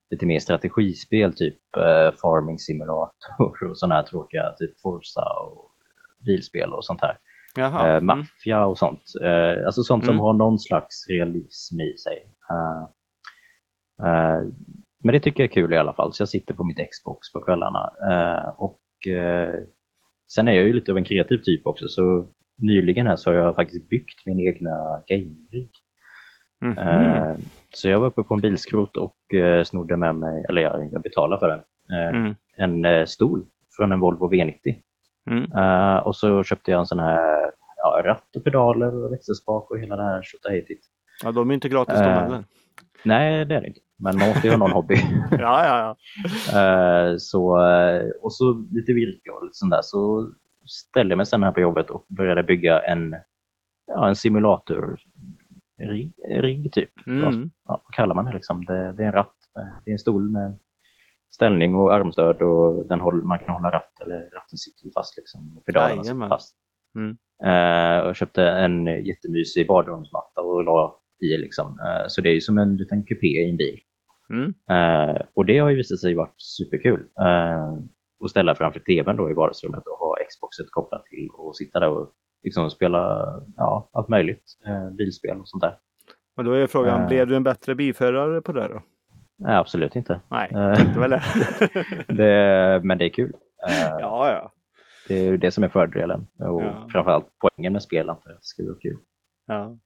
lite mer strategispel, typ eh, Farming Simulator och sådana här tråkiga, typ Forza och bilspel och sånt här. Jaha. Eh, mm. maffia och sånt. Eh, alltså sånt som Mm. har någon slags realism i sig. Eh, eh, men det tycker jag är kul i alla fall, så jag sitter på mitt Xbox på kvällarna. Eh, och eh, Sen är jag ju lite av en kreativ typ också, så nyligen här så har jag faktiskt byggt min egna gamerig. Mhm. Eh, så jag var uppe på en bilskrot och eh, snodde med mig, eller jag, jag betalade för den, eh, Mm. en eh, stol från en Volvo V90. Mm. Eh, och så köpte jag en sån här ja, ratt och pedaler och växelspak och hela det här tjotahejtigt. Ja, de är inte gratis de Eh. heller. Nej, det är det inte. Men man måste ju ha någon hobby. Ja, ja, ja. Så, och så lite virke och lite sånt där. Så ställde mig sen här på jobbet och började bygga en, ja, en simulator rigg, typ. Mm. ja, vad kallar man det liksom? Det, det är en ratt. Det är en stol med ställning och armstöd och den håller, man kan hålla ratt eller ratten sitter fast liksom. Pedalerna sitter fast. Mm. Eh, och köpte en jättemysig badrumsmatta och la i liksom. Eh, så det är ju som en liten kupé i en bil. Mm. Eh, och det har ju visat sig varit superkul. Eh, att ställa framför tvn då i vardagsrummet och ha Xboxet kopplat till och sitta där och liksom spela ja, allt möjligt. Eh, bilspel och sånt där. Men då är frågan, Eh. blev du en bättre bilförare på det då? Nej, absolut inte. Nej, Eh. tänkte väl det. Det, men det är kul. Eh, ja, ja. Det är det som är fördelen. Och Ja. framförallt poängen med spel att Det ska vara kul. ja.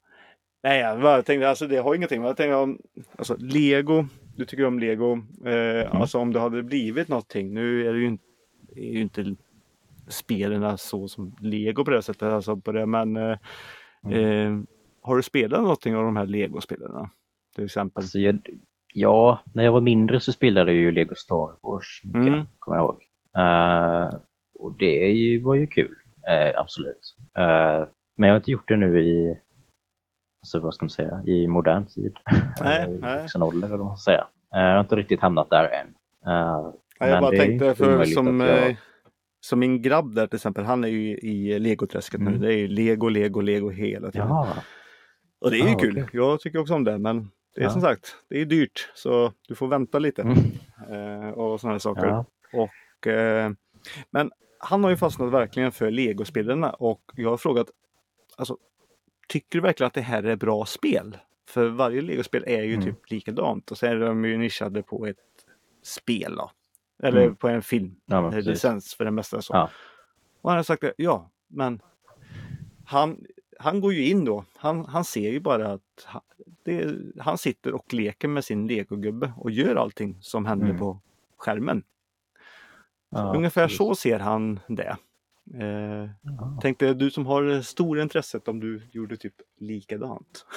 Nej, jag bara tänkte, alltså det har ingenting. Jag tänkte om, alltså Lego, du tycker om Lego. Eh, Alltså om det hade blivit någonting. Nu är det ju inte, är ju inte spelen så som Lego på det sättet. Alltså på det, men eh, eh, har du spelat någonting av de här Lego-spelen? Till exempel. Alltså, jag, ja, när jag var mindre så spelade jag ju Lego Star Wars. mycket, Mm. Kommer jag ihåg. Eh, och det var ju kul. eh, absolut. Eh, men jag har inte gjort det nu i, alltså, vad ska man säga, i modern tid. Nej, i nej. vuxen ålder, vad man ska säga. Eh, jag har inte riktigt hamnat där än. Eh, Ja, men jag bara tänkte för som, jag- eh, som min grabb där till exempel, han är ju i legoträsket nu. Mm. Det är ju lego, lego, lego hela tiden. Jaha, Och det är ju Ah, kul. okej. Jag tycker också om det men det är Ja. som sagt, det är dyrt så du får vänta lite. Mm. Eh, och sådana här saker. ja. Och, eh, men han har ju fastnat verkligen för legospelarna och jag har frågat, alltså, tycker du verkligen att det här är bra spel? För varje legospel är ju Mm. typ likadant och så är de ju nischade på ett spel. Då. Eller Mm. på en film. Ja, licens för det mesta. Så. Ja. Och han har sagt det, ja, men han, han går ju in då. Han, han ser ju bara att han, det, han sitter och leker med sin legogubbe och gör allting som händer Mm. på skärmen. Ja, Ungefär precis. så ser han det. Eh, Ja. tänkte du som har det stora intresset om du gjorde typ likadant.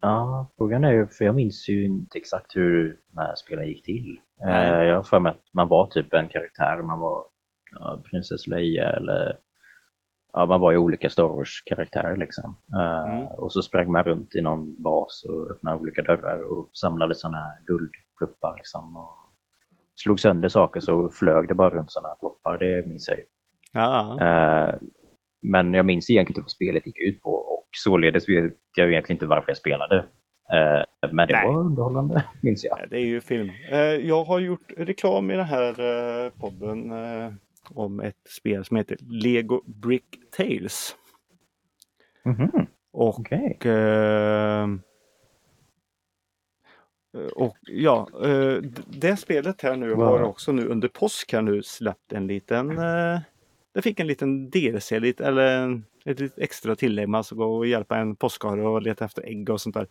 Ja, frågan är ju, för jag minns ju inte exakt hur de här spelen gick till. Eh, Jag har för mig att man var typ en karaktär, man var ja, prinsess Leia eller ja, man var ju olika Star Wars-karaktärer liksom. Eh, Mm. Och så sprang man runt i någon bas och öppnade olika dörrar och samlade sådana här guldpluppar liksom. Och slog sönder saker så flög det bara runt sådana här ploppar, det minns jag ju. Ja, Eh, Men jag minns egentligen inte vad spelet gick ut på och således vet jag egentligen inte varför jag spelade. Eh, Men det Nej. var underhållande, minns jag. det är ju film. Eh, jag har gjort reklam i den här podden om ett spel som heter Lego Brick Tales. Mhm, Och Okej. eh, och ja, det spelet här nu har också nu under påsk här nu släppt en liten Det fick en liten DLC, lite, eller ett litet extra tillägg. Man ska gå och hjälpa en påskhare och leta efter ägg och sånt där.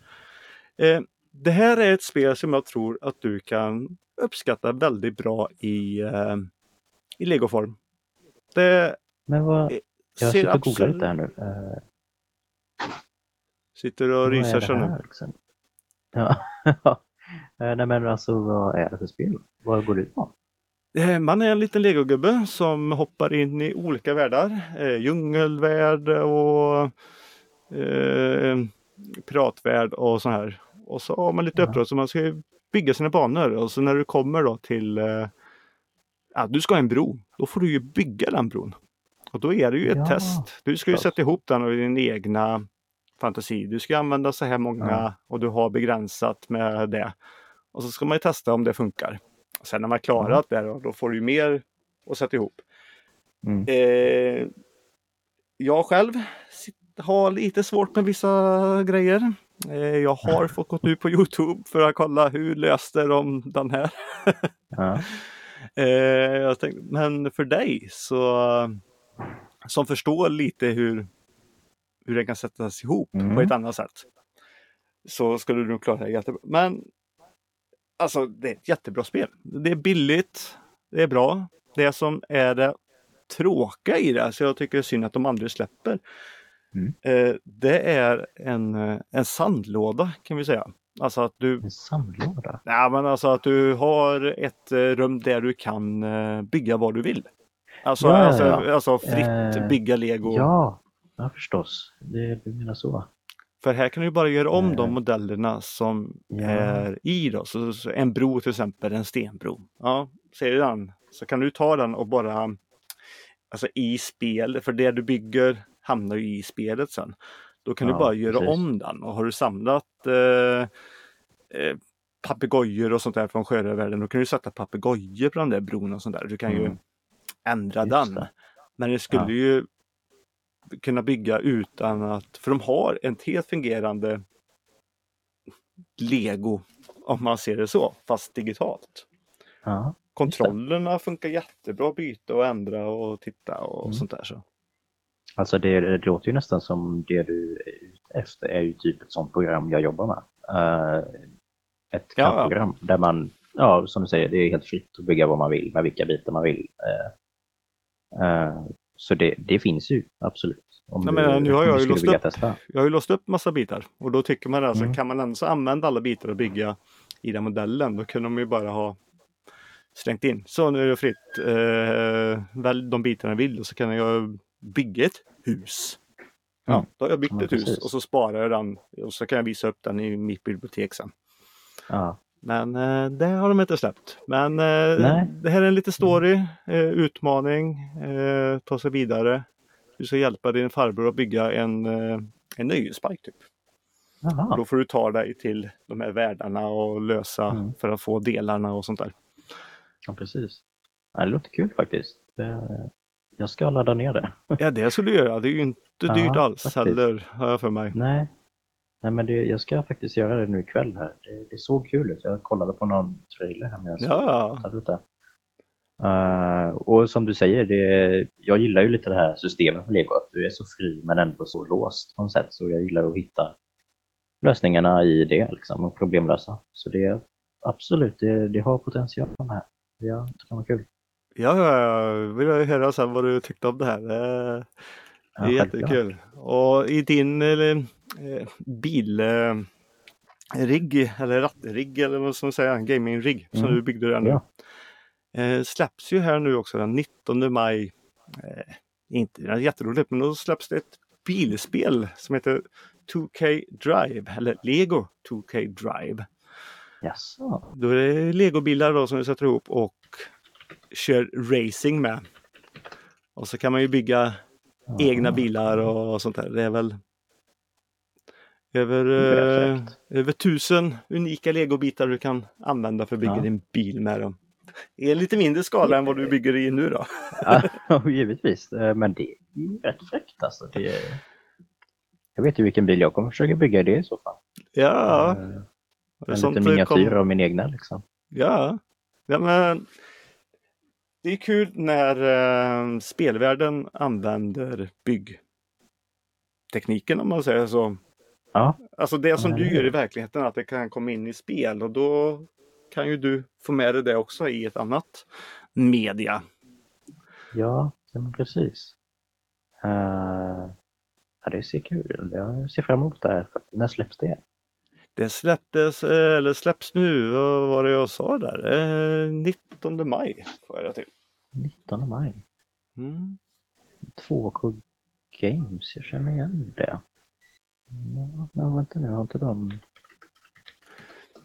Eh, det här är ett spel som jag tror att du kan uppskatta väldigt bra i, eh, i legoform. Det Men vad, jag sitter och googlar lite här nu. Eh, Sitter och det researchar nu. liksom? Ja. Eh, Nej men alltså vad är det för spel? Vad går det ut på? Eh, Man är en liten legogubbe som hoppar in i olika världar. Eh, djungelvärld och eh, piratvärld och så här. Och så har man lite uppdrag så man ska bygga sina banor och så när du kommer då till eh, Ja, du ska ha en bro. Då får du ju bygga den bron. Och då är det ju ett Ja, test. Du ska ju sätta ihop den och din egna fantasi. Du ska använda så här många Ja. och du har begränsat med det. Och så ska man ju testa om det funkar. Sen när man klarat det då, då får du ju mer att sätta ihop. Mm. Eh, jag själv har lite svårt med vissa grejer. Eh, jag har fått gått ut på Youtube för att kolla hur löste de den här. Ja. Eh, jag tänkte, men för dig så som förstår lite hur, hur det kan sättas ihop Mm. på ett annat sätt. Så skulle du nog klara det jättebra. Men alltså det är ett jättebra spel. Det är billigt. Det är bra. Det som är det tråkiga i det, så jag tycker det är synd att de aldrig släpper. Mm. Eh, det är en, eh, en sandlåda kan vi säga. Alltså att du En sandlåda? Ja, men alltså att du har ett eh, rum där du kan eh, bygga vad du vill. Alltså, Ja, ja, alltså, ja. alltså fritt Eh, bygga lego. Ja, ja förstås. Det, menar så. För här kan du bara göra om Eh, de modellerna som ja. är i då. Så, så en bro till exempel, en stenbro. Ja, ser du den? Så kan du ta den och bara Alltså i spel, för det du bygger hamnar ju i spelet sen. Då kan du Ja, bara göra precis. om den och har du samlat eh, eh, papegojor och sånt där från sjörövarvärlden då kan du sätta papegojor på den där bron och sånt där. Du kan ju Mm. ändra Just den. det. Men det skulle Ja. ju kunna bygga utan att, för de har ett helt fungerande lego om man ser det så, fast digitalt. Ja. Kontrollerna funkar jättebra att byta och ändra och titta och Mm. sånt där. Så. Alltså det, det låter ju nästan som det du är ute efter är ju typ ett sånt program jag jobbar med. Eh, ett Ja, kampprogram där man, ja som du säger, det är helt fritt att bygga vad man vill med vilka bitar man vill. Eh, så det, det finns ju absolut. Om Jag menar, nu har jag ju låst upp. testa. Jag har ju låst upp massa bitar och då tycker man alltså, Mm. kan man ändå använda alla bitar och bygga i den modellen, då kunde de ju bara ha slängt in. Så nu är det fritt. Eh, välj de bitarna jag vill och så kan jag bygga ett hus. Ja, Mm. då har jag byggt Ja, ett hus precis. och så sparar jag den och så kan jag visa upp den i mitt bibliotek sen. Ja. Men eh, det har de inte släppt. Men eh, det här är en liten story, eh, utmaning, eh, ta sig vidare. Du ska hjälpa din farbror att bygga en, eh, en nöjespark typ. Då får du ta dig till de här världarna och lösa Mm. för att få delarna och sånt där. Ja, precis. Det låter kul faktiskt. Jag ska ladda ner det. Ja det skulle du göra. Det är ju inte Ja, dyrt alls faktiskt. heller har jag för mig. Nej, Nej men det, jag ska faktiskt göra det nu ikväll här. Det, det såg kul ut. Jag kollade på någon trailer här Ja. Uh, och som du säger, det, jag gillar ju lite det här systemet med Lego, att du är så fri men ändå så låst på något sätt. Så jag gillar att hitta lösningarna i det liksom, och problemlösa. Så det absolut, det, det har potential med. Jag tycker det var kul. Ja, jag vill höra sen vad du tyckte om det här. Det är ja, jättekul. Och i din eh, bilrigg eller rattrigg eller vad som säger, gamingrigg mm. som du byggde där nu. Ja. Eh, släpps ju här nu också den 19 maj. Eh, inte jätteroligt men då släpps det ett bilspel som heter 2K Drive eller Lego 2K Drive. Jaså? Då är det legobilar då som vi sätter ihop och kör racing med. Och så kan man ju bygga egna bilar och sånt där. Det är väl över, eh, över tusen unika legobitar du kan använda för att bygga ja. din bil med dem. I en lite mindre skala än vad du bygger i nu då. ja, givetvis. Eh, men det är ju rätt fräckt alltså. Det är... Jag vet ju vilken bil jag kommer försöka bygga det i så fall. Ja. Uh, en liten miniatyr kom... av min egna liksom. Ja. ja men det är kul när uh, spelvärlden använder byggtekniken om man säger så. Ja. Alltså det som du gör i verkligheten att det kan komma in i spel och då kan ju du få med dig det också i ett annat media. Ja, precis. Uh, ja, det ser kul ut. Jag ser fram emot det här. När släpps det? Det släpptes, eller släpps nu, vad var det jag sa där? 19 eh, maj får jag till. 19 maj? Mm. 2K Games, jag känner igen det. Ja, vänta nu, har inte de...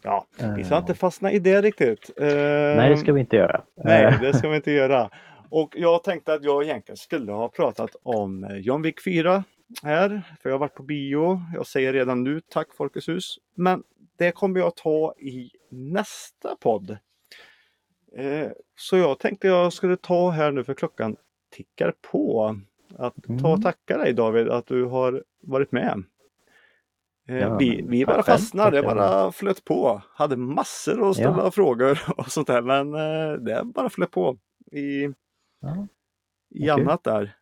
Ja, vi ska inte fastna i det riktigt. Nej, det ska vi inte göra. Nej, det ska vi inte göra. Och jag tänkte att jag egentligen skulle ha pratat om John Wick 4 här, för jag har varit på bio. Jag säger redan nu tack Folkets hus. Men det kommer jag ta i nästa podd. Eh, så jag tänkte jag skulle ta här nu för klockan tickar på. Att ta och mm. tacka dig David att du har varit med. Eh, ja, vi, vi bara fastnade, det bara flöt på. Hade massor att ställa ja. frågor och sånt där men eh, det bara flöt på i, ja. i okay. annat där.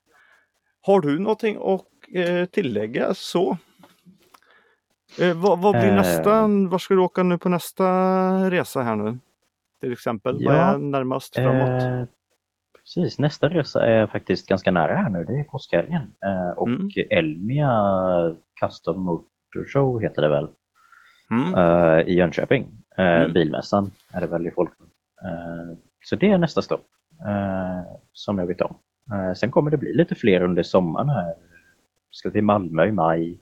Har du någonting att eh, tillägga så? Vad, vad, blir eh, nästa? Var ska du åka nu på nästa resa här nu? Till exempel, ja, vad är närmast framåt? Eh, precis, nästa resa är faktiskt ganska nära här nu. Det är påskhelgen. Eh, och mm. Elmia Custom Motor Show heter det väl? Mm. Eh, I Jönköping. Eh, mm. Bilmässan är det väl i folk. så det är nästa stopp som jag vet om. sen kommer det bli lite fler under sommaren här ska till Malmö i maj.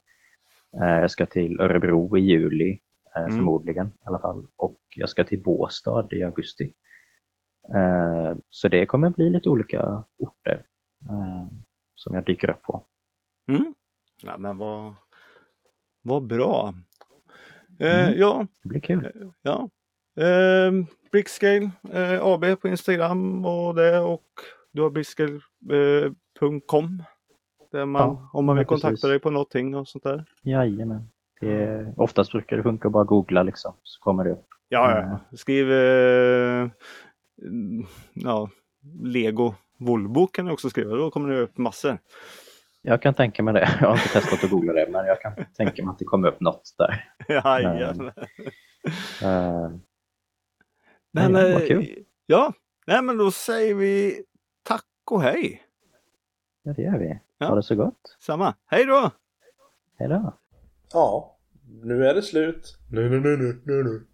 Jag ska till Örebro i juli, mm. förmodligen i alla fall. Och jag ska till Båstad i augusti. Så det kommer bli lite olika orter som jag dyker upp på. Mm. Ja, men vad, vad bra. Mm. Ja. Det blir kul. Ja. Eh, Brickscale eh, AB på Instagram och det och du har brickscale.com där man, ja, om man vill kontakta precis. dig på någonting och sånt där. Jajamän. Det, oftast brukar det funka att bara googla liksom, så kommer det upp. Ja, ja. Mm. skriv eh, ja, Lego Volvo kan du också skriva, då kommer det upp massor. Jag kan tänka mig det. Jag har inte testat att googla det, men jag kan tänka mig att det kommer upp något där. Jajamän. Uh, men, nej, vad kul. Ja, nej, men då säger vi tack och hej. Ja, det gör vi. Ja. Ha det så gott. Samma. Hej då! Hej då. Ja, nu är det slut. Nu, nu, nu, nu, nu, nu.